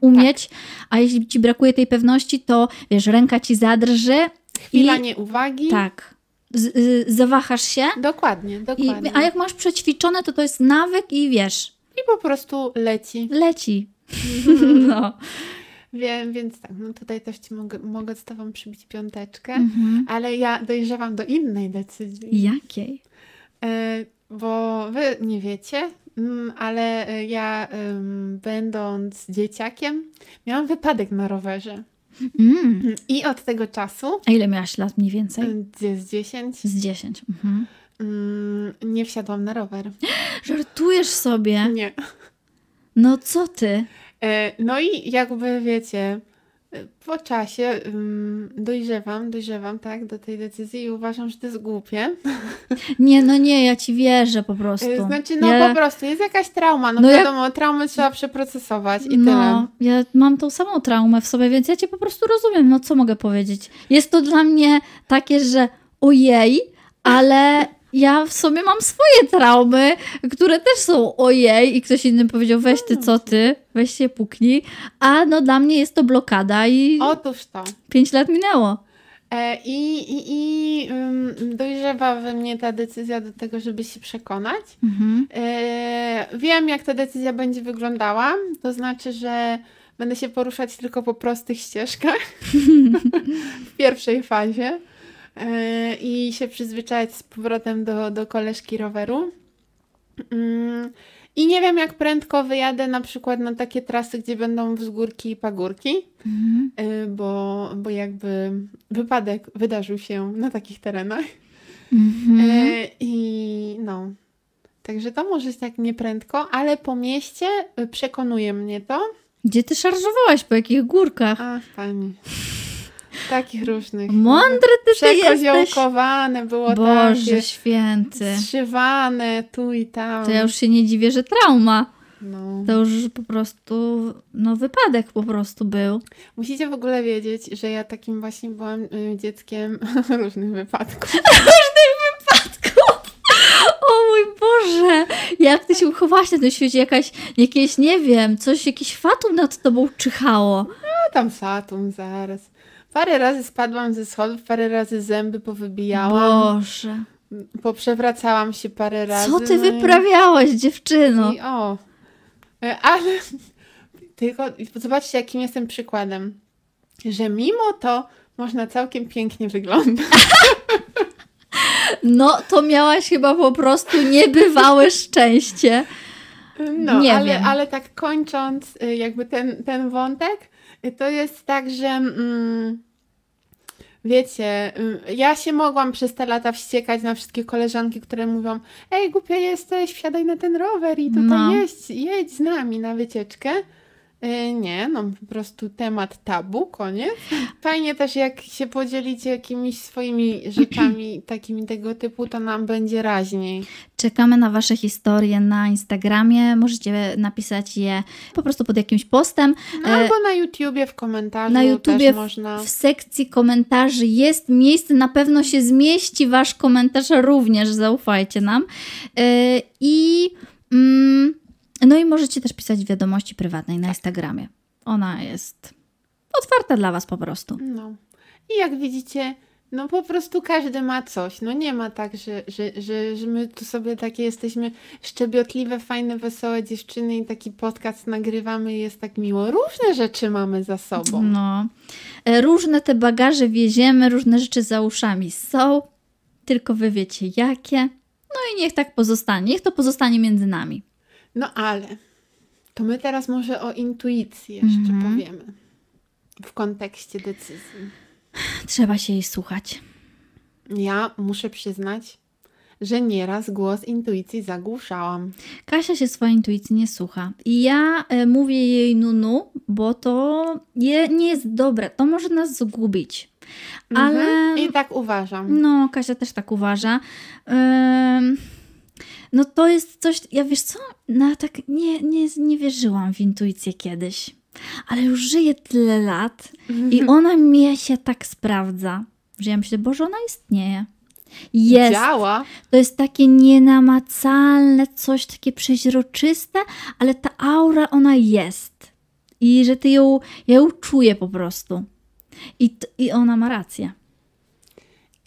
umieć, Tak. a jeśli ci brakuje tej pewności, to wiesz, ręka ci zadrży Chwila i nieuwagi. tak, z, y, zawahasz się. Dokładnie, I, dokładnie. a jak masz przećwiczone, to to jest nawyk i wiesz, I po prostu leci. leci. no. Wiem, więc tak, no tutaj też ci mogę, mogę z tobą przybić piąteczkę, Mhm. ale ja dojrzewam do innej decyzji. Jakiej? E, bo wy nie wiecie, mm, ale e, ja będąc dzieciakiem miałam wypadek na rowerze. Mm. I od tego czasu, A ile miałaś lat mniej więcej? z 10, Z 10. Mhm. mm, nie wsiadłam na rower. Żartujesz sobie? Nie. No co ty? E, No i jakby wiecie, po czasie dojrzewam, dojrzewam tak do tej decyzji i uważam, że to jest głupie. Nie, no nie, ja ci wierzę po prostu. E, Znaczy, no ja, po prostu jest jakaś trauma, no, No wiadomo, traumy trzeba przeprocesować i no, tyle. ja mam tą samą traumę w sobie, więc ja cię po prostu rozumiem. No co mogę powiedzieć? Jest to dla mnie takie, że ojej, ale ja w sobie mam swoje traumy, które też są ojej i ktoś inny powiedział weź ty, co ty, weź się puknij, a no dla mnie jest to blokada i Otóż to. pięć lat minęło. E, I, i, i dojrzewa we mnie ta decyzja do tego, żeby się przekonać. Mhm. E, wiem, jak ta decyzja będzie wyglądała. To znaczy, że będę się poruszać tylko po prostych ścieżkach w pierwszej fazie i się przyzwyczaić z powrotem do, do koleżki roweru. Mm, I nie wiem, jak prędko wyjadę na przykład na takie trasy, gdzie będą wzgórki i pagórki, Mhm. e, bo, bo jakby wypadek wydarzył się na takich terenach. Mhm. E, I no. Także to może być tak nieprędko, ale po mieście przekonuje mnie to. Gdzie ty szarżowałaś? Po jakich górkach? Ach, pani. Takich różnych. Mądry ty, ty jesteś. Było Boże takie. święty. Zszywane tu i tam. To ja już się nie dziwię, że trauma. no. To już po prostu, no wypadek po prostu był. Musicie w ogóle wiedzieć, że ja takim właśnie byłam y, dzieckiem różnych wypadków. O mój Boże! Jak ty się uchowałaś na tym świecie? Jakaś, jakieś, nie wiem, coś, jakiś fatum nad tobą czyhało. A tam satum zaraz. Parę razy spadłam ze schodów, parę razy zęby powybijałam. Boże. Poprzewracałam się parę razy. Co ty no i- wyprawiałaś, dziewczyno? I o. E, Ale tylko zobaczcie, jakim jestem przykładem. Że mimo to można całkiem pięknie wyglądać. No, to miałaś chyba po prostu niebywałe szczęście. No, Nie ale, wiem. ale tak kończąc y, jakby ten, ten wątek, to jest tak, że mm, wiecie, y, ja się mogłam przez te lata wściekać na wszystkie koleżanki, które mówią ej, głupia jesteś, wsiadaj na ten rower i tutaj No. jedź, jedź z nami na wycieczkę. Y, Nie, no po prostu temat tabu, koniec. Fajnie też jak się podzielicie jakimiś swoimi rzeczami takimi tego typu, to nam będzie raźniej. Czekamy na Wasze historie na Instagramie. Możecie napisać je po prostu pod jakimś postem. No, E, albo na YouTubie w komentarzu na YouTubie można. W sekcji komentarzy jest miejsce, na pewno się zmieści Wasz komentarz również, zaufajcie nam. Yy, I mm, no i możecie też pisać wiadomości prywatnej na Instagramie. ona jest otwarta dla Was po prostu. No. I jak widzicie, no po prostu każdy ma coś. No nie ma tak, że, że, że, że my tu sobie takie jesteśmy szczebiotliwe, fajne, wesołe dziewczyny i taki podcast nagrywamy i jest tak miło. Różne rzeczy mamy za sobą. No. E, Różne te bagaże wieziemy, różne rzeczy za uszami są, tylko Wy wiecie jakie. No i niech tak pozostanie, niech to pozostanie między nami. No ale to my teraz może o intuicji jeszcze Mhm. powiemy. W kontekście decyzji. Trzeba się jej słuchać. Ja muszę przyznać, że nieraz głos intuicji zagłuszałam. Kasia się swojej intuicji nie słucha. I ja e, mówię jej nunu, bo to je, nie jest dobre. To może nas zgubić. Ale Mhm. I tak uważam. no, Kasia też tak uważa. Ym, no to jest coś, ja wiesz co, no tak nie, nie, nie wierzyłam w intuicję kiedyś. Ale już żyję tyle lat i ona mnie się tak sprawdza, że ja myślę, Boże, ona istnieje. Jest. Działa. To jest takie nienamacalne, coś takie przeźroczyste, ale ta aura, ona jest. I że ty ją, ja ją czuję po prostu. I, i ona ma rację.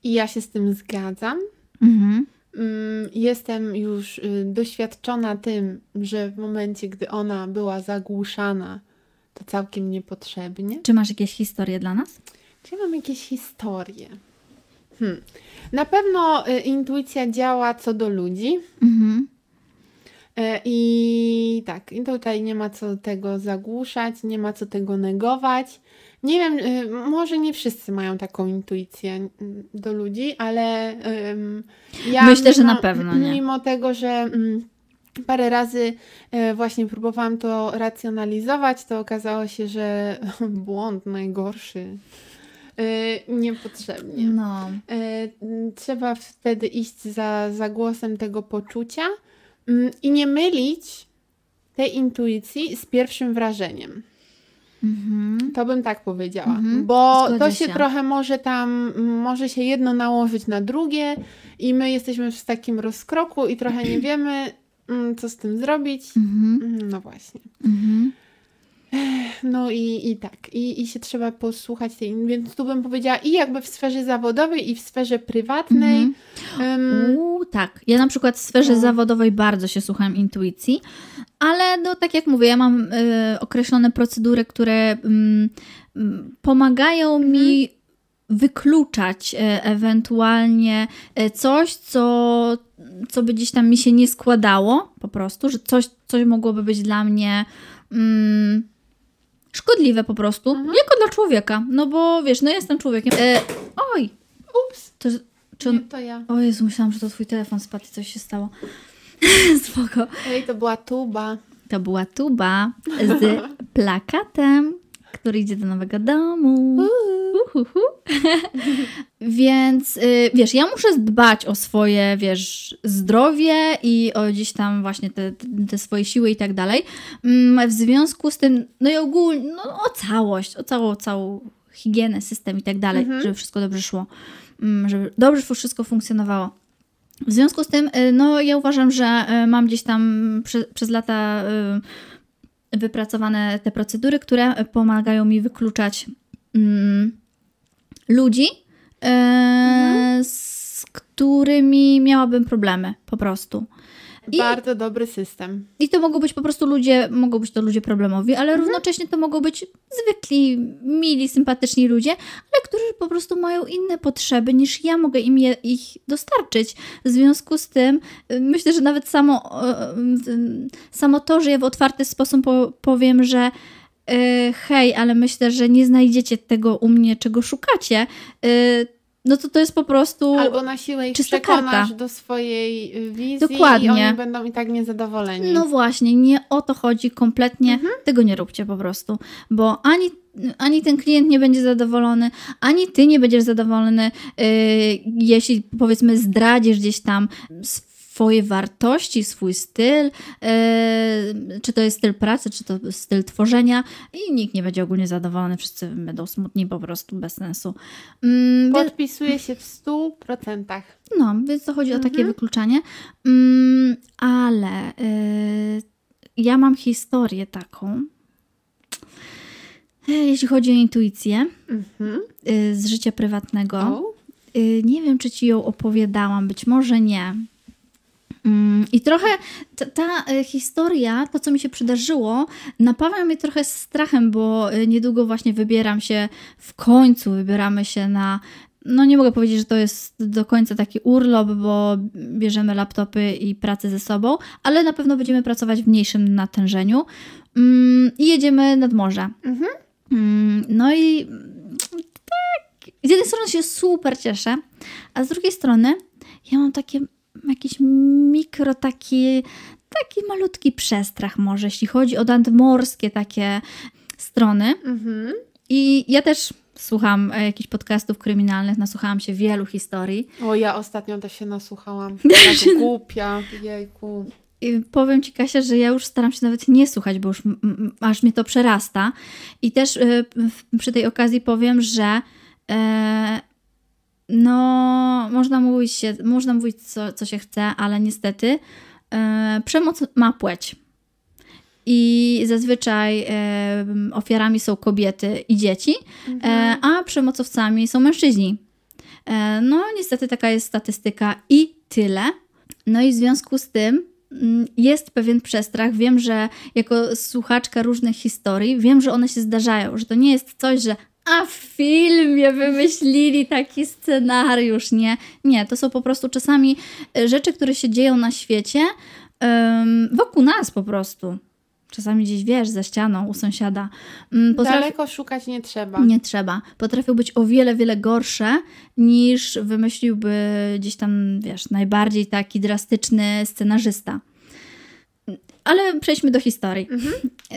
I ja się z tym zgadzam. Mhm. Mm, Jestem już y, doświadczona tym, że w momencie, gdy ona była zagłuszana, to całkiem niepotrzebnie. Czy masz jakieś historie dla nas? Czy ja mam jakieś historie? Hmm. Na pewno y, intuicja działa co do ludzi. Mhm. E, I tak, i tutaj nie ma co tego zagłuszać, nie ma co tego negować. Nie wiem, y, może nie wszyscy mają taką intuicję mm, do ludzi, ale ja. Myślę, że na pewno nie. Mimo tego, że mm, parę razy e, właśnie próbowałam to racjonalizować, to okazało się, że błąd najgorszy. E, Niepotrzebnie. No. E, m, Trzeba wtedy iść za, za głosem tego poczucia mm, i nie mylić tej intuicji z pierwszym wrażeniem. Mhm. To bym tak powiedziała, Mhm, bo zgodzę to się, się. trochę może tam, może się jedno nałożyć na drugie i my jesteśmy w takim rozkroku i trochę nie wiemy, mm, co z tym zrobić. Mhm. Mm, No właśnie. Mhm. No i, i tak, i, i się trzeba posłuchać tej, więc tu bym powiedziała i jakby w sferze zawodowej i w sferze prywatnej. Mhm. Ym, Uuu, tak. Ja na przykład w sferze No. zawodowej bardzo się słucham intuicji, ale no tak jak mówię, ja mam y, określone procedury, które mm, mm, pomagają mi wykluczać e, ewentualnie e, coś, co, co by gdzieś tam mi się nie składało, po prostu, że coś, coś mogłoby być dla mnie mm, szkodliwe po prostu, jako dla człowieka, no bo wiesz, no jestem człowiekiem. E, oj, ups, to, czy on, nie, to ja. o Jezu, myślałam, że to twój telefon spadł i coś się stało. Spoko. Ej, to była tuba. To była tuba z plakatem, który idzie do nowego domu. Uhuhu. Więc y, wiesz, ja muszę dbać o swoje, wiesz, zdrowie i o gdzieś tam właśnie te, te swoje siły i tak dalej. Mm, W związku z tym, no i ogólnie, no o całość, o całą, całą higienę, system i tak dalej, Mhm. żeby wszystko dobrze szło, Mm, żeby dobrze wszystko funkcjonowało. W związku z tym, y, no ja uważam, że y, mam gdzieś tam prze, przez lata y, wypracowane te procedury, które pomagają mi wykluczać mm, ludzi, y, z którymi miałabym problemy po prostu. I- Bardzo dobry system. I to mogą być po prostu ludzie, mogą być to ludzie problemowi, ale równocześnie to mogą być zwykli, mili, sympatyczni ludzie, ale którzy po prostu mają inne potrzeby niż ja mogę im je, ich dostarczyć. W związku z tym y, myślę, że nawet samo, samo to, że ja w otwarty sposób po, powiem, że y, hej, ale myślę, że nie znajdziecie tego u mnie, czego szukacie, y, no to to jest po prostu... Albo na siłę ich czysta przekonasz karta. do swojej y, wizji Dokładnie. i oni będą i tak niezadowoleni. No właśnie, nie o to chodzi kompletnie. Mhm. Tego nie róbcie po prostu, bo ani, ani ten klient nie będzie zadowolony, ani ty nie będziesz zadowolony, yy, jeśli powiedzmy zdradzisz gdzieś tam swoje wartości, swój styl, yy, czy to jest styl pracy, czy to styl tworzenia i nikt nie będzie ogólnie zadowolony, wszyscy będą smutni po prostu, bez sensu. Mm, Podpisuje się w 100%. no, więc to chodzi o takie Mhm. wykluczanie. Mm, ale y, ja mam historię taką. E, Jeśli chodzi o intuicję Mhm. z życia prywatnego, O. nie wiem, czy ci ją opowiadałam, być może nie. Mm, I trochę ta, ta e, historia, to co mi się przydarzyło, napawia mnie trochę strachem, bo e, niedługo właśnie wybieram się, w końcu wybieramy się na. No nie mogę powiedzieć, że to jest do końca taki urlop, bo bierzemy laptopy i pracę ze sobą, ale na pewno będziemy pracować w mniejszym natężeniu mm, i jedziemy nad morze. Mhm. Mm, No i tak, z jednej strony się super cieszę, a z drugiej strony ja mam takie jakiś mikro taki, taki malutki przestrach może, jeśli chodzi o nadmorskie takie strony. Mhm. I ja też słucham e, jakichś podcastów kryminalnych, nasłuchałam się wielu historii. O, ja ostatnio też się nasłuchałam. Tak głupia, jejku. I powiem Ci, Kasia, że ja już staram się nawet nie słuchać, bo już aż mnie to przerasta. I też y, przy tej okazji powiem, że e, no, można mówić, się, można mówić co, co się chce, ale niestety e, przemoc ma płeć. I zazwyczaj e, ofiarami są kobiety i dzieci, e, a przemocowcami są mężczyźni. No, niestety taka jest statystyka i tyle. No i w związku z tym mm, jest pewien przestrach. Wiem, że jako słuchaczka różnych historii, wiem, że one się zdarzają, że to nie jest coś, że a w filmie wymyślili taki scenariusz. Nie, nie, to są po prostu czasami e, rzeczy, które się dzieją na świecie, em, wokół nas po prostu. Czasami gdzieś, wiesz, za ścianą, u sąsiada. Mm, Potrafi... Daleko szukać nie trzeba. Nie trzeba. Potrafią być o wiele, wiele gorsze niż wymyśliłby gdzieś tam, wiesz, najbardziej taki drastyczny scenarzysta. Ale przejdźmy do historii.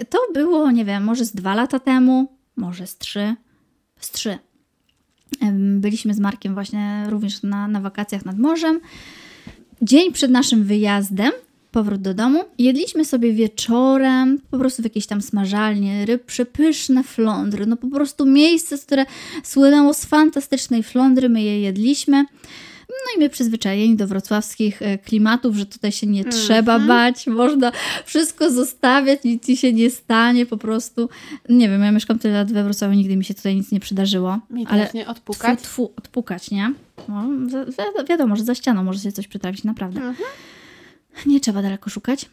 To było, nie wiem, może z dwa lata temu, może z trzy. Z trzy. Byliśmy z Markiem właśnie również na, na wakacjach nad morzem. Dzień przed naszym wyjazdem, powrót do domu, jedliśmy sobie wieczorem, po prostu w jakiejś tam smażalnie, ryb, przepyszne flądry. No po prostu miejsce, które słynęło z fantastycznej flądry, my je jedliśmy. No i my przyzwyczajeni do wrocławskich e, klimatów, że tutaj się nie trzeba bać, można wszystko zostawiać, nic ci się nie stanie, po prostu. Nie wiem, ja mieszkam tyle lat we Wrocławiu, nigdy mi się tutaj nic nie przydarzyło. Mi ale nie odpukać. Tfu, tfu, odpukać, nie? No, wi- wi- wiadomo, że za ścianą może się coś przytrafić, naprawdę. Nie trzeba daleko szukać.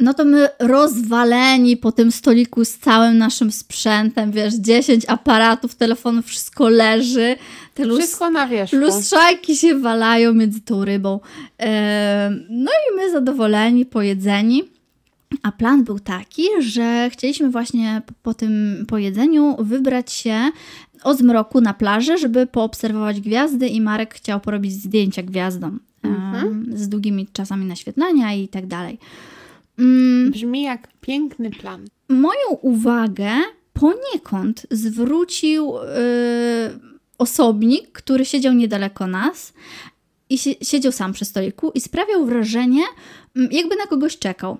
No to my rozwaleni po tym stoliku z całym naszym sprzętem, wiesz, 10 aparatów, telefonów, wszystko leży. Te lus- Wszystko na wierzchu. lustrzajki się walają między tą rybą. No i my zadowoleni, pojedzeni. A plan był taki, że chcieliśmy właśnie po- tym pojedzeniu wybrać się o zmroku na plażę, żeby poobserwować gwiazdy i Marek chciał porobić zdjęcia gwiazdom em, z długimi czasami naświetlania i tak dalej. Mm, Brzmi jak piękny plan. moją uwagę poniekąd zwrócił y, osobnik, który siedział niedaleko nas i si- siedział sam przy stoliku i sprawiał wrażenie, mm, jakby na kogoś czekał.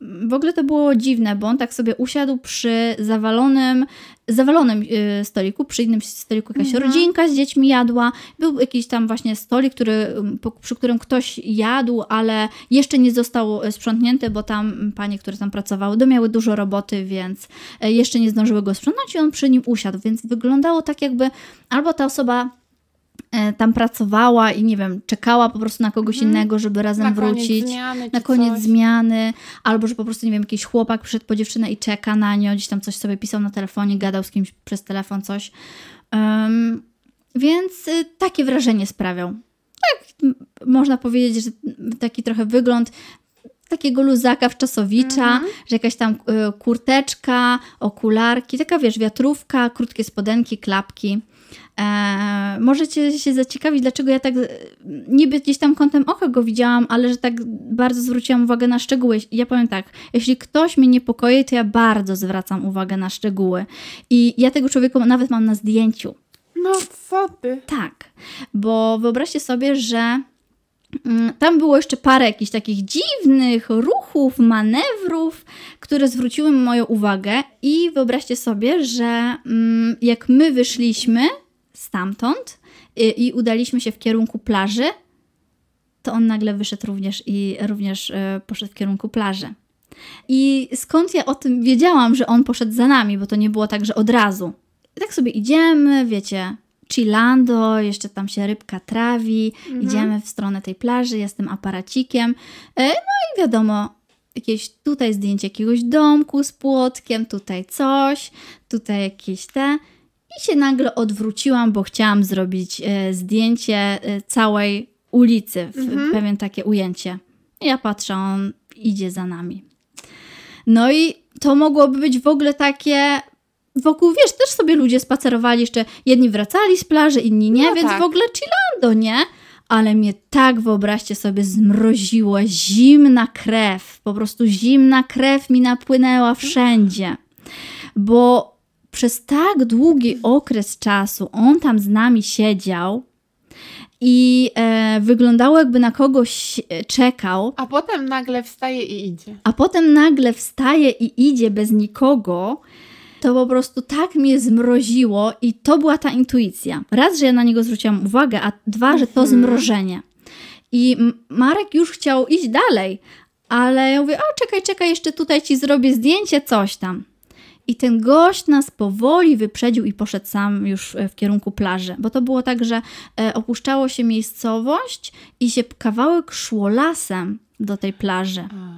W ogóle to było dziwne, bo on tak sobie usiadł przy zawalonym, zawalonym y, stoliku, przy innym stoliku jakaś rodzinka z dziećmi jadła. Był jakiś tam właśnie stolik, który, przy którym ktoś jadł, ale jeszcze nie został y, sprzątnięty, bo tam panie, które tam pracowały, do miały dużo roboty, więc y, jeszcze nie zdążyły go sprzątnąć i on przy nim usiadł, więc wyglądało tak jakby albo ta osoba tam pracowała i nie wiem, czekała po prostu na kogoś innego, żeby razem Na koniec wrócić zmiany na koniec coś. zmiany, albo że po prostu, nie wiem, jakiś chłopak przyszedł po dziewczynę i czeka na nią, gdzieś tam coś sobie pisał na telefonie, gadał z kimś przez telefon, coś. Em, więc y, takie wrażenie sprawiał. Tak, można powiedzieć, że taki trochę wygląd takiego luzaka wczasowicza, że jakaś tam y, kurteczka, okularki, taka wiesz, wiatrówka, krótkie spodenki, klapki. E, możecie się zaciekawić, dlaczego ja tak e, niby gdzieś tam kątem oka go widziałam, ale że tak bardzo zwróciłam uwagę na szczegóły. Ja powiem tak, jeśli ktoś mnie niepokoi, to ja bardzo zwracam uwagę na szczegóły. I ja tego człowieka nawet mam na zdjęciu. No co ty? Tak, bo wyobraźcie sobie, że tam było jeszcze parę jakichś takich dziwnych ruchów, manewrów, które zwróciły moją uwagę i wyobraźcie sobie, że mm, jak my wyszliśmy stamtąd i, i udaliśmy się w kierunku plaży, to on nagle wyszedł również i również e, poszedł w kierunku plaży. I skąd ja o tym wiedziałam, że on poszedł za nami, bo to nie było tak, że od razu. I tak sobie idziemy, wiecie, chillando, jeszcze tam się rybka trawi, Mhm. idziemy w stronę tej plaży, jestem aparacikiem. E, No i wiadomo, jakieś tutaj zdjęcie jakiegoś domku z płotkiem, tutaj coś, tutaj jakieś te. I się nagle odwróciłam, bo chciałam zrobić e, zdjęcie e, całej ulicy, w, Mhm. pewien takie ujęcie. Ja patrzę, on idzie za nami. No i to mogłoby być w ogóle takie. Wokół, wiesz, też sobie ludzie spacerowali, jeszcze jedni wracali z plaży, inni nie, No więc tak. w ogóle chillando, nie? Ale mnie tak, wyobraźcie sobie, zmroziło zimna krew. Po prostu zimna krew mi napłynęła wszędzie. Bo przez tak długi okres czasu on tam z nami siedział i e, wyglądało jakby na kogoś czekał, A potem nagle wstaje i idzie. a potem nagle wstaje i idzie bez nikogo, to po prostu tak mnie zmroziło i to była ta intuicja. Raz, że ja na niego zwróciłam uwagę, a dwa, że to Mhm. zmrożenie. I Marek już chciał iść dalej, ale ja mówię, o czekaj, czekaj, jeszcze tutaj ci zrobię zdjęcie, coś tam. I ten gość nas powoli wyprzedził i poszedł sam już e, w kierunku plaży, bo to było tak, że e, opuszczało się miejscowość i się kawałek szło lasem do tej plaży. A,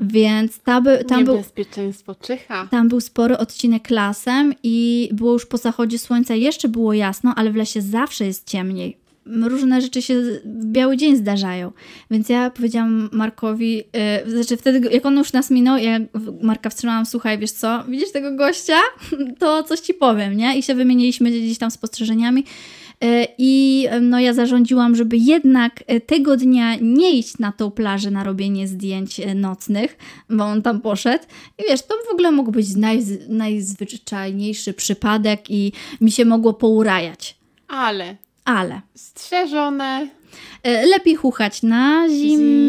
Więc ta by, tam, był, Niebezpieczeństwo czyha. tam był spory odcinek lasem i było już po zachodzie słońca, jeszcze było jasno, ale w lesie zawsze jest ciemniej. Różne rzeczy się w biały dzień zdarzają. Więc ja powiedziałam Markowi, yy, znaczy wtedy, jak on już nas minął, ja Marka wstrzymałam, słuchaj, wiesz co, widzisz tego gościa? To coś ci powiem, nie? I się wymieniliśmy gdzieś tam spostrzeżeniami. Yy, I no, ja zarządziłam, żeby jednak yy, tego dnia nie iść na tą plażę na robienie zdjęć yy, nocnych, bo on tam poszedł. I wiesz, to w ogóle mógł być naj, najzwyczajniejszy przypadek i mi się mogło pourajać. Ale Ale strzeżone, e, lepiej chuchać na zimne,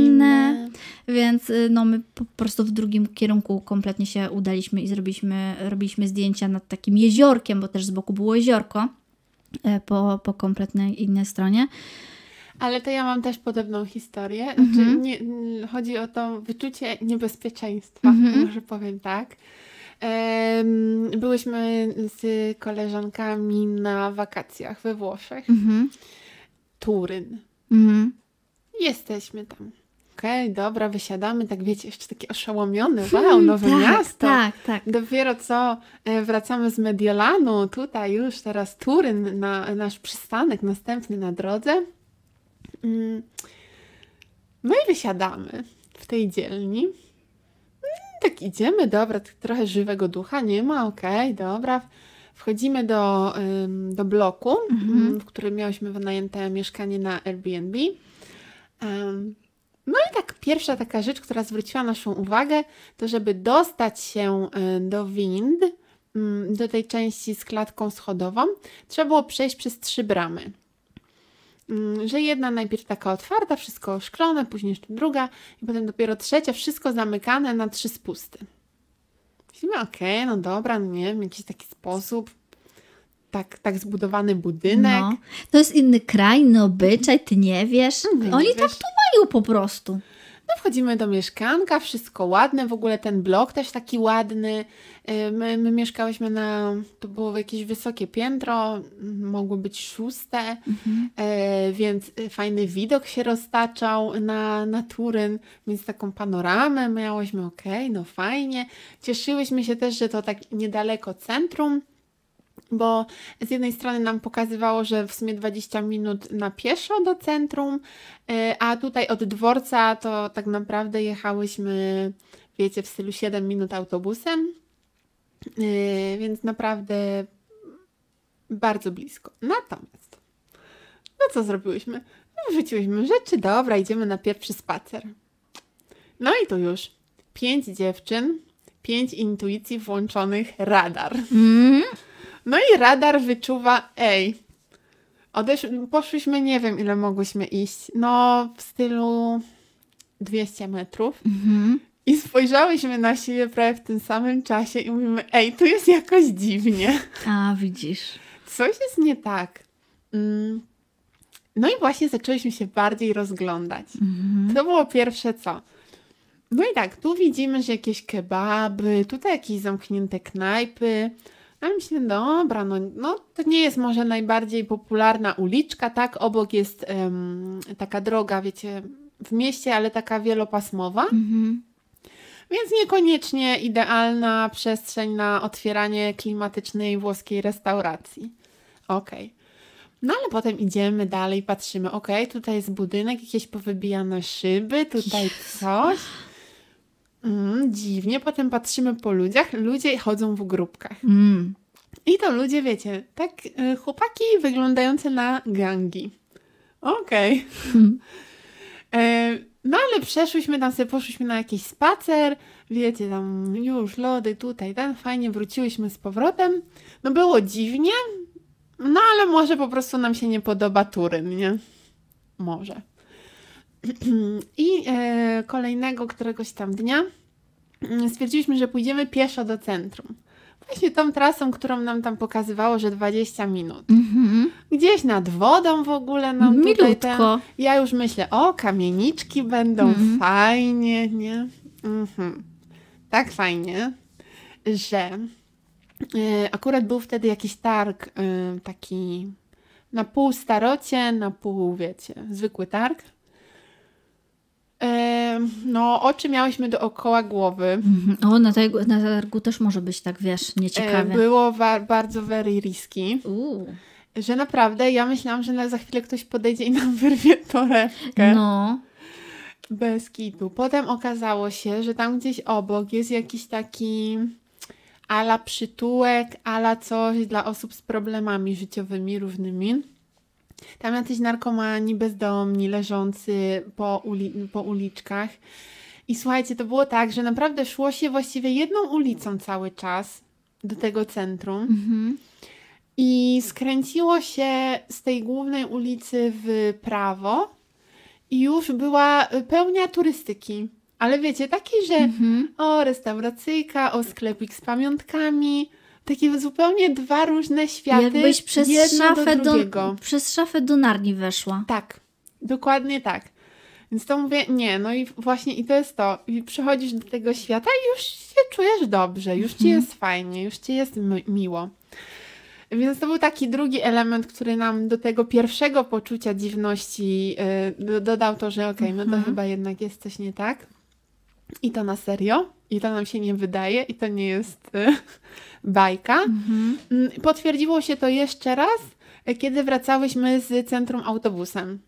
zimne. więc e, no my po prostu w drugim kierunku kompletnie się udaliśmy i zrobiliśmy, robiliśmy zdjęcia nad takim jeziorkiem, bo też z boku było jeziorko e, po, po kompletnej innej stronie. Ale to ja mam też podobną historię. Znaczy, Mhm. nie, n- chodzi o to wyczucie niebezpieczeństwa, Mhm. może powiem tak. Byłyśmy z koleżankami na wakacjach we Włoszech. Mhm. Turyn. Mhm. Jesteśmy tam. Okej, dobra, wysiadamy, tak wiecie, jeszcze takie oszołomione. Wow, nowe tak, miasto. Tak, tak. Dopiero co e, wracamy z Mediolanu, tutaj już teraz Turyn, na nasz przystanek następny na drodze. Mm. No i wysiadamy w tej dzielni. Mm, Tak idziemy, dobra, tak trochę żywego ducha nie ma, okej, dobra. Wchodzimy do, do bloku, Mhm. ym, w którym miałyśmy wynajęte mieszkanie na Airbnb. Ym, no i tak pierwsza taka rzecz, która zwróciła naszą uwagę, to żeby dostać się y, do wind, mm, do tej części z klatką schodową, trzeba było przejść przez trzy bramy. Mm, Że jedna najpierw taka otwarta, wszystko oszklone, później jeszcze druga i potem dopiero trzecia, wszystko zamykane na trzy spusty. Myślimy, okej, no dobra, no nie wiem, jakiś taki sposób, tak, tak zbudowany budynek. No. To jest inny kraj, inny obyczaj, ty nie wiesz. Nie Oni wiesz. tak tu mają po prostu. No wchodzimy do mieszkanka, wszystko ładne, w ogóle ten blok też taki ładny. Y, My, my mieszkałyśmy na, to było jakieś wysokie piętro, mogło być szóste, e, więc y, fajny widok się roztaczał na, na Turyn, więc taką panoramę miałyśmy, okej, no fajnie. Cieszyłyśmy się też, że to tak niedaleko centrum, bo z jednej strony nam pokazywało, że w sumie 20 minut na pieszo do centrum, e, a tutaj od dworca to tak naprawdę jechałyśmy, wiecie, w stylu 7 minut autobusem, E, więc naprawdę bardzo blisko. Natomiast, no co zrobiłyśmy? Wrzuciłyśmy rzeczy, dobra, idziemy na pierwszy spacer. No i tu już pięć dziewczyn, pięć intuicji włączonych, radar. Mm. No i radar wyczuwa, ej, odesz... poszłyśmy, nie wiem ile mogłyśmy iść, no w stylu 200 metrów Mhm. i spojrzałyśmy na siebie prawie w tym samym czasie i mówimy, ej, tu jest jakoś dziwnie, A, widzisz. coś jest nie tak. Mm. No i właśnie zaczęłyśmy się bardziej rozglądać. Mhm. To było pierwsze co? No i tak, tu widzimy, że jakieś kebaby, tutaj jakieś zamknięte knajpy. A myślę, dobra, no, no to nie jest może najbardziej popularna uliczka, tak? Obok jest em, taka droga, wiecie, w mieście, ale taka wielopasmowa. Mhm. Więc niekoniecznie idealna przestrzeń na otwieranie klimatycznej włoskiej restauracji. Okej. No ale potem idziemy dalej, patrzymy, okej, tutaj jest budynek, jakieś powybijane szyby, tutaj coś. Mm, dziwnie, potem patrzymy po ludziach, ludzie chodzą w grupkach. Mm. I to ludzie, wiecie, tak y, chłopaki wyglądające na gangi. Okej. E, No ale przeszłyśmy tam sobie, poszłyśmy na jakiś spacer, wiecie, tam już lody tutaj, ten, fajnie, wróciłyśmy z powrotem. No było dziwnie, no ale może po prostu nam się nie podoba Turyn, nie? Może. I e, kolejnego któregoś tam dnia mm, stwierdziliśmy, że pójdziemy pieszo do centrum. Właśnie tą trasą, którą nam tam pokazywało, że 20 minut. Mhm. Gdzieś nad wodą w ogóle nam tutaj ten... Milutko. Ja już myślę, o, kamieniczki będą Mhm. fajnie, nie? Mhm. Tak fajnie, że y, akurat był wtedy jakiś targ y, taki na pół starocie, na pół, wiecie, zwykły targ. No, oczy miałyśmy dookoła głowy. Mhm. O, na, tego, na targu też może być tak, wiesz, E, nieciekawie. Było wa- bardzo very risky. Uuu. Że naprawdę ja myślałam, że na, za chwilę ktoś podejdzie i nam wyrwie torebkę. No. Bez kitu. Potem okazało się, że tam gdzieś obok jest jakiś taki ala przytułek, ala coś dla osób z problemami życiowymi różnymi. Tam jacyś narkomani bezdomni leżący po, uli- po uliczkach. I słuchajcie, to było tak, że naprawdę szło się właściwie jedną ulicą cały czas do tego centrum. Mhm. I skręciło się z tej głównej ulicy w prawo i już była pełnia turystyki. Ale wiecie, takiej, że Mhm. o restauracyjka, o sklepik z pamiątkami. Takie zupełnie dwa różne światy. Jakbyś przez szafę, do do, przez szafę do narni weszła. Tak, dokładnie tak. Więc to mówię, nie, no i właśnie i to jest to. I przychodzisz do tego świata i już się czujesz dobrze, już ci Mhm. jest fajnie, już ci jest mi- miło. Więc to był taki drugi element, który nam do tego pierwszego poczucia dziwności y, do- dodał to, że okej, no to Mhm. chyba jednak jest coś nie tak. I to na serio. I to nam się nie wydaje. I to nie jest y, bajka. Mhm. Mm, Potwierdziło się to jeszcze raz, e, kiedy wracałyśmy z centrum autobusem.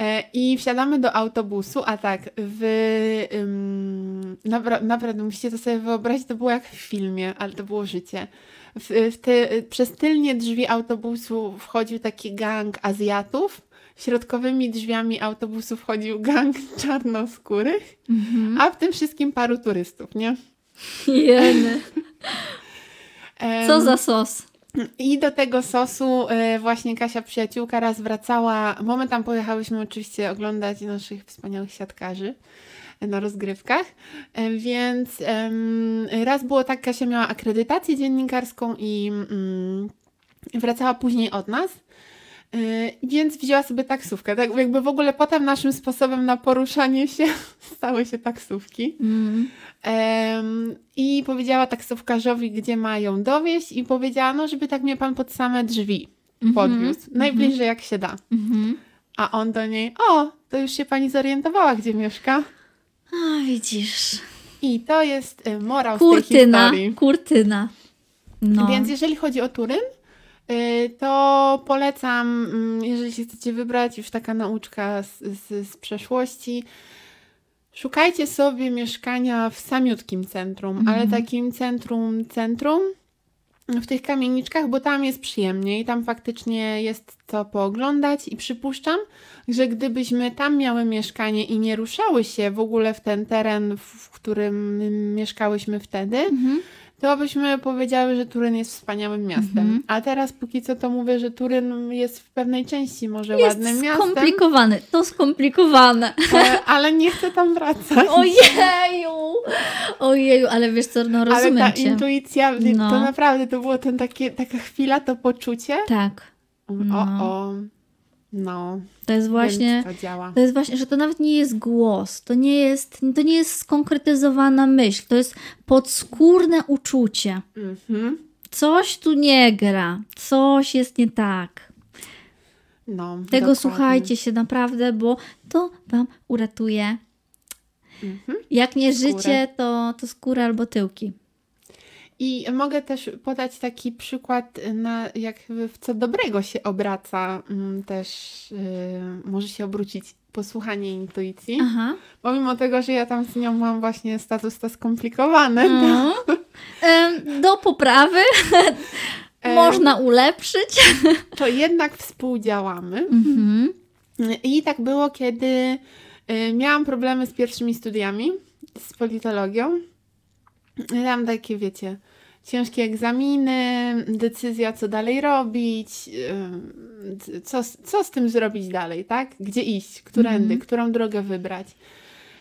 E, I wsiadamy do autobusu, a tak, w, ym, napra- naprawdę musicie to sobie wyobrazić, to było jak w filmie, ale to było życie. W, w ty, przez tylnie drzwi autobusu wchodził taki gang Azjatów, środkowymi drzwiami autobusu wchodził gang czarnoskórych, Mhm. a w tym wszystkim paru turystów, nie? Jeny. Co za sos? I do tego sosu e, właśnie Kasia przyjaciółka raz wracała, bo my tam pojechałyśmy oczywiście oglądać naszych wspaniałych siatkarzy na rozgrywkach, więc raz było tak, Kasia miała akredytację dziennikarską i mm, wracała później od nas, więc wzięła sobie taksówkę. Tak jakby w ogóle potem naszym sposobem na poruszanie się stały się taksówki. Mm. Em, I powiedziała taksówkarzowi, gdzie mają dowieść i powiedziała, no żeby tak mnie pan pod same drzwi podwiózł. Najbliżej jak się da. Mhm. A on do niej, o, to już się pani zorientowała, gdzie mieszka. A, widzisz. I to jest y, morał z Kurtyna. tej historii. Kurtyna. No. Więc jeżeli chodzi o Turyn, y, to polecam, mm, jeżeli się chcecie wybrać, już taka nauczka z, z, z przeszłości, szukajcie sobie mieszkania w samiutkim centrum, ale takim centrum, centrum, w tych kamieniczkach, bo tam jest przyjemniej, tam faktycznie jest co pooglądać. I przypuszczam, że gdybyśmy tam miały mieszkanie i nie ruszały się w ogóle w ten teren, w, którym mieszkałyśmy wtedy, Mhm. To byśmy powiedziały, że Turyn jest wspaniałym miastem. Mhm. A teraz póki co to mówię, że Turyn jest w pewnej części może Jest ładnym miastem, skomplikowane. To skomplikowane. e, ale nie chcę tam wracać. Ojeju! Ojeju, ale wiesz co, no ale rozumiem ta cię. intuicja, No. to naprawdę to było ten takie, taka chwila, to poczucie. Tak. O, No. o, No, To jest właśnie, to działa. to jest właśnie, że to nawet nie jest głos, to nie jest, to nie jest skonkretyzowana myśl, to jest podskórne uczucie. Mhm. Coś tu nie gra, coś jest nie tak. No, Tego dokładnie. słuchajcie się naprawdę, bo to Wam uratuje. Mhm. Jak nie Skórę. życie, to, to skóra albo tyłki. I mogę też podać taki przykład, na jak w co dobrego się obraca, mm, też y, może się obrócić posłuchanie intuicji. Aha. Pomimo tego, że ja tam z nią mam właśnie status to skomplikowany, Mhm. Do poprawy można ulepszyć. to jednak współdziałamy. Mhm. I tak było, kiedy y, miałam problemy z pierwszymi studiami, z politologią. Tam takie, wiecie, ciężkie egzaminy, decyzja, co dalej robić, co, co z tym zrobić dalej, tak? Gdzie iść, którędy, Mhm. którą drogę wybrać.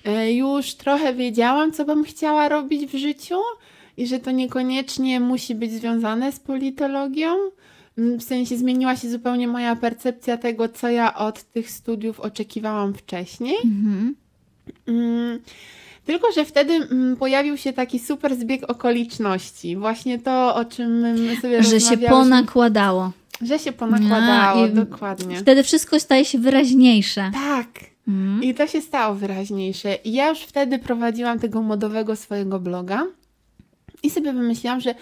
Y, Już trochę wiedziałam, co bym chciała robić w życiu i że to niekoniecznie musi być związane z politologią. Mm, W sensie zmieniła się zupełnie moja percepcja tego, co ja od tych studiów oczekiwałam wcześniej. Mhm. Mm, Tylko, że wtedy mm, pojawił się taki super zbieg okoliczności. Właśnie to, o czym my sobie Że się ponakładało. Że się ponakładało, A, i- dokładnie. Wtedy wszystko staje się wyraźniejsze. Tak. Mhm. I to się stało wyraźniejsze. I ja już wtedy prowadziłam tego modowego swojego bloga i sobie wymyśliłam, że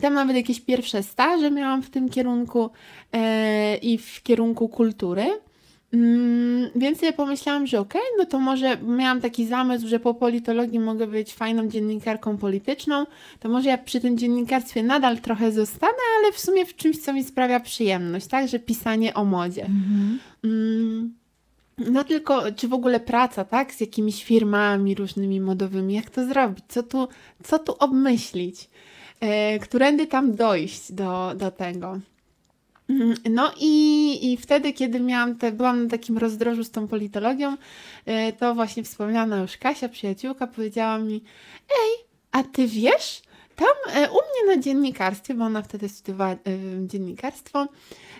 tam nawet jakieś pierwsze staże miałam w tym kierunku e, i w kierunku kultury. Mm, więc sobie pomyślałam, że okej, no to może miałam taki zamysł, że po politologii mogę być fajną dziennikarką polityczną, to może ja przy tym dziennikarstwie nadal trochę zostanę, ale w sumie w czymś, co mi sprawia przyjemność, tak, że pisanie o modzie. Mhm. Mm, No tylko, czy w ogóle praca, tak? Z jakimiś firmami różnymi modowymi, jak to zrobić? Co tu, co tu obmyślić? E, którędy tam dojść do, do tego? Mm, No i, i wtedy, kiedy miałam te, byłam na takim rozdrożu z tą politologią, e, to właśnie wspomniana już Kasia, przyjaciółka, powiedziała mi, ej, a ty wiesz, tam e, u mnie na dziennikarstwie, bo ona wtedy studiowała e, dziennikarstwo,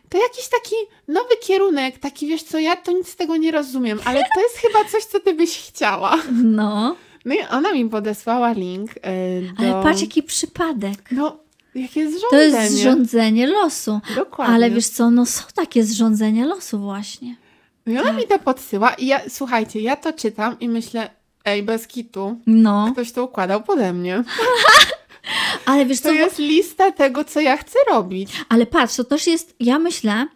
to jakiś taki nowy kierunek, taki wiesz co, ja to nic z tego nie rozumiem, ale to jest chyba coś, co ty byś chciała. No, No i ona mi podesłała link do... ale patrz jaki przypadek. No, jakie To zrządzenie. jest zrządzenie losu. Dokładnie. Ale wiesz co, no są takie zrządzenia losu właśnie. No i ona mi to podsyła i ja, słuchajcie, ja to czytam i myślę, ej, bez kitu, No, ktoś to układał pode mnie. ale wiesz co, To jest lista tego, co ja chcę robić. ale patrz, to też jest, ja myślę,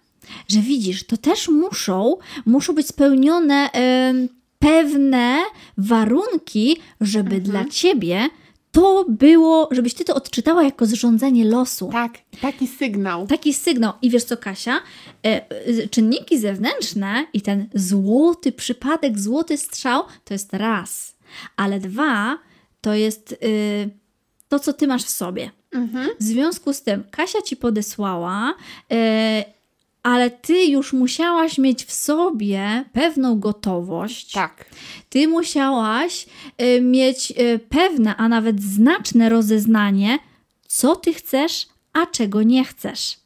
że widzisz, to też muszą, muszą być spełnione em, pewne warunki, żeby Mhm. dla ciebie to było, żebyś ty to odczytała jako zrządzenie losu. Tak, taki sygnał. Taki sygnał. I wiesz co, Kasia? E, e, czynniki zewnętrzne i ten złoty przypadek, złoty strzał to jest raz. Ale dwa to jest y, to, co ty masz w sobie. Mhm. W związku z tym Kasia ci podesłała, e, ale ty już musiałaś mieć w sobie pewną gotowość. Tak. Ty musiałaś y, mieć y, pewne, a nawet znaczne rozeznanie, co ty chcesz, a czego nie chcesz.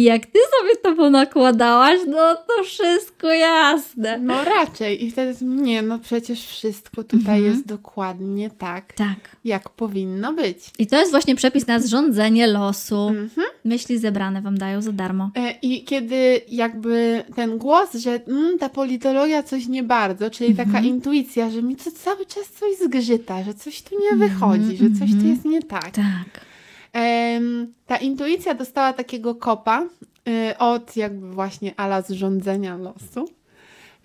I jak ty sobie to ponakładałaś, no to wszystko jasne. No raczej. I wtedy, nie, no przecież wszystko tutaj Mhm. jest dokładnie tak, Tak. jak powinno być. I to jest właśnie przepis na zrządzenie losu. Mhm. Myśli zebrane wam dają za darmo. E, I kiedy jakby ten głos, że mm, ta politologia coś nie bardzo, czyli taka Mhm. intuicja, że mi to cały czas coś zgrzyta, że coś tu nie wychodzi, że coś tu mhm. jest nie tak. Tak. Ta intuicja dostała takiego kopa y, od jakby właśnie ala zrządzenia losu.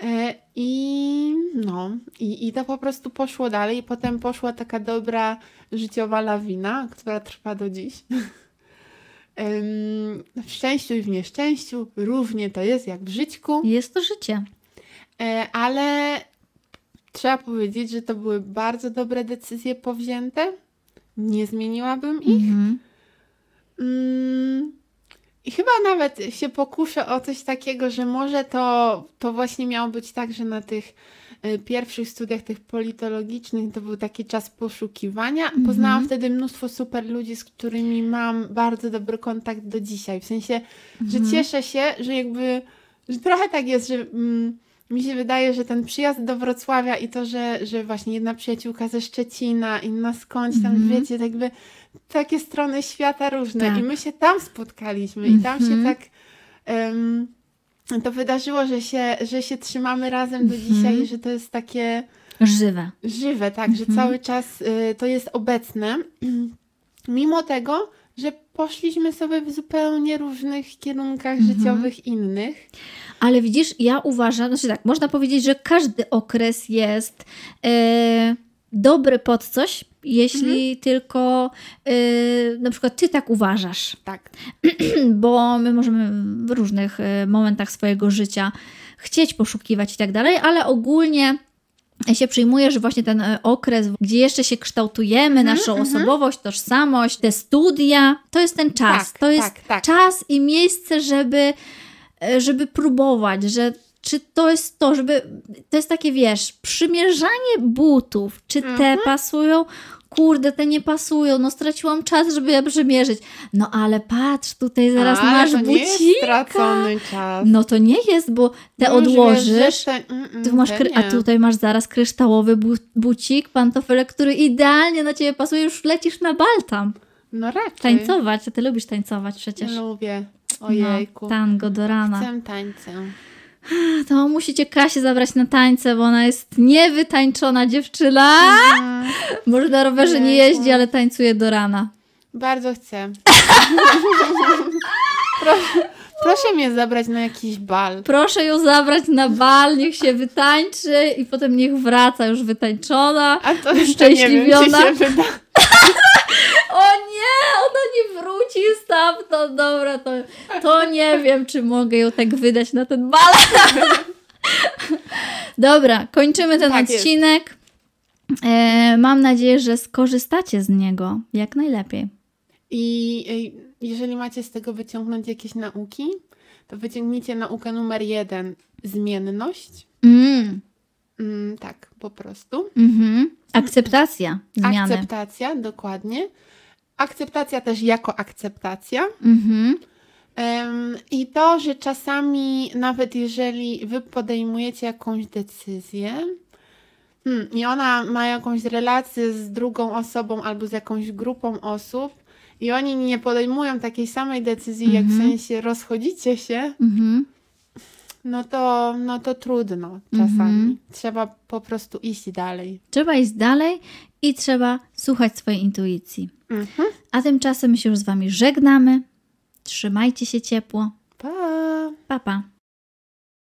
E, I no, i, i to po prostu poszło dalej. Potem poszła taka dobra życiowa lawina, która trwa do dziś. W szczęściu i w nieszczęściu równie to jest jak w żyćku, Jest to życie. e, ale trzeba powiedzieć, że to były bardzo dobre decyzje powzięte. Nie zmieniłabym ich. Mhm. Mm, I chyba nawet się pokuszę o coś takiego, że może to, to właśnie miało być tak, że na tych y, pierwszych studiach tych politologicznych to był taki czas poszukiwania. Poznałam Mhm. wtedy mnóstwo super ludzi, z którymi mam bardzo dobry kontakt do dzisiaj. W sensie, że Mhm. cieszę się, że jakby że trochę tak jest, że mm, mi się wydaje, że ten przyjazd do Wrocławia i to, że, że właśnie jedna przyjaciółka ze Szczecina, inna skądś tam, Mhm. wiecie, tak jakby takie strony świata różne Tak. i my się tam spotkaliśmy i tam się Mhm. tak em, to wydarzyło, że się, że się trzymamy razem do Mhm. dzisiaj i że to jest takie Żywe. żywe, tak, że Mhm. cały czas y, to jest obecne, mimo tego, że poszliśmy sobie w zupełnie różnych kierunkach Mhm. życiowych innych. Ale widzisz, ja uważam, znaczy tak, można powiedzieć, że każdy okres jest e, dobry pod coś, jeśli Mhm. tylko e, na przykład ty tak uważasz. Tak. bo my możemy w różnych e, momentach swojego życia chcieć poszukiwać i tak dalej, ale ogólnie się przyjmuje, że właśnie ten e, okres, gdzie jeszcze się kształtujemy, Mhm, naszą mhm. osobowość, tożsamość, te studia, to jest ten czas. Tak, to jest tak, tak. czas i miejsce, żeby, e, żeby próbować, że czy to jest to, żeby. To jest takie, wiesz, przymierzanie butów. Czy te Mhm. pasują? Kurde, te nie pasują. No straciłam czas, żeby je przymierzyć. No ale patrz, tutaj zaraz Ale masz to nie stracony czas. No to nie jest, bo te No już odłożysz. wiesz, mm, mm, Tu masz a tutaj masz zaraz kryształowy bu- bucik, pantofelek, który idealnie na ciebie pasuje, już lecisz na bal tam. No raczej. Tańcować, a ty lubisz tańcować przecież. Lubię. Ojejku. No, tango do rana. Chcę tańce. To musicie Kasię zabrać na tańce, bo ona jest niewytańczona dziewczyna. Mhm. Może na rowerze nie jeździ, ale tańcuje do rana. Bardzo chcę. proszę, proszę mnie zabrać na jakiś bal. Proszę ją zabrać na bal, niech się wytańczy i potem niech wraca już wytańczona. A to jeszcze nie wiem, czy się wyda. O nie, ona nie wróci stamtąd. Dobra, to, to nie wiem, czy mogę ją tak wydać na ten bal. Dobra, kończymy ten Tak odcinek. E, mam nadzieję, że skorzystacie z niego jak najlepiej. I y, jeżeli macie z tego wyciągnąć jakieś nauki, to wyciągnijcie naukę numer jeden. Zmienność. Mm, Mm, tak, po prostu. mhm. Akceptacja zmiany. Akceptacja, dokładnie. Akceptacja też jako akceptacja. Mhm. Em, I to, że czasami, nawet jeżeli wy podejmujecie jakąś decyzję hmm, i ona ma jakąś relację z drugą osobą albo z jakąś grupą osób, i oni nie podejmują takiej samej decyzji, jak w Mhm. sensie rozchodzicie się, Mhm. No to, no to trudno czasami. Mhm. Trzeba po prostu iść dalej. Trzeba iść dalej i trzeba słuchać swojej intuicji. Mhm. A tymczasem my się już z Wami żegnamy. Trzymajcie się ciepło. Pa! Pa, pa.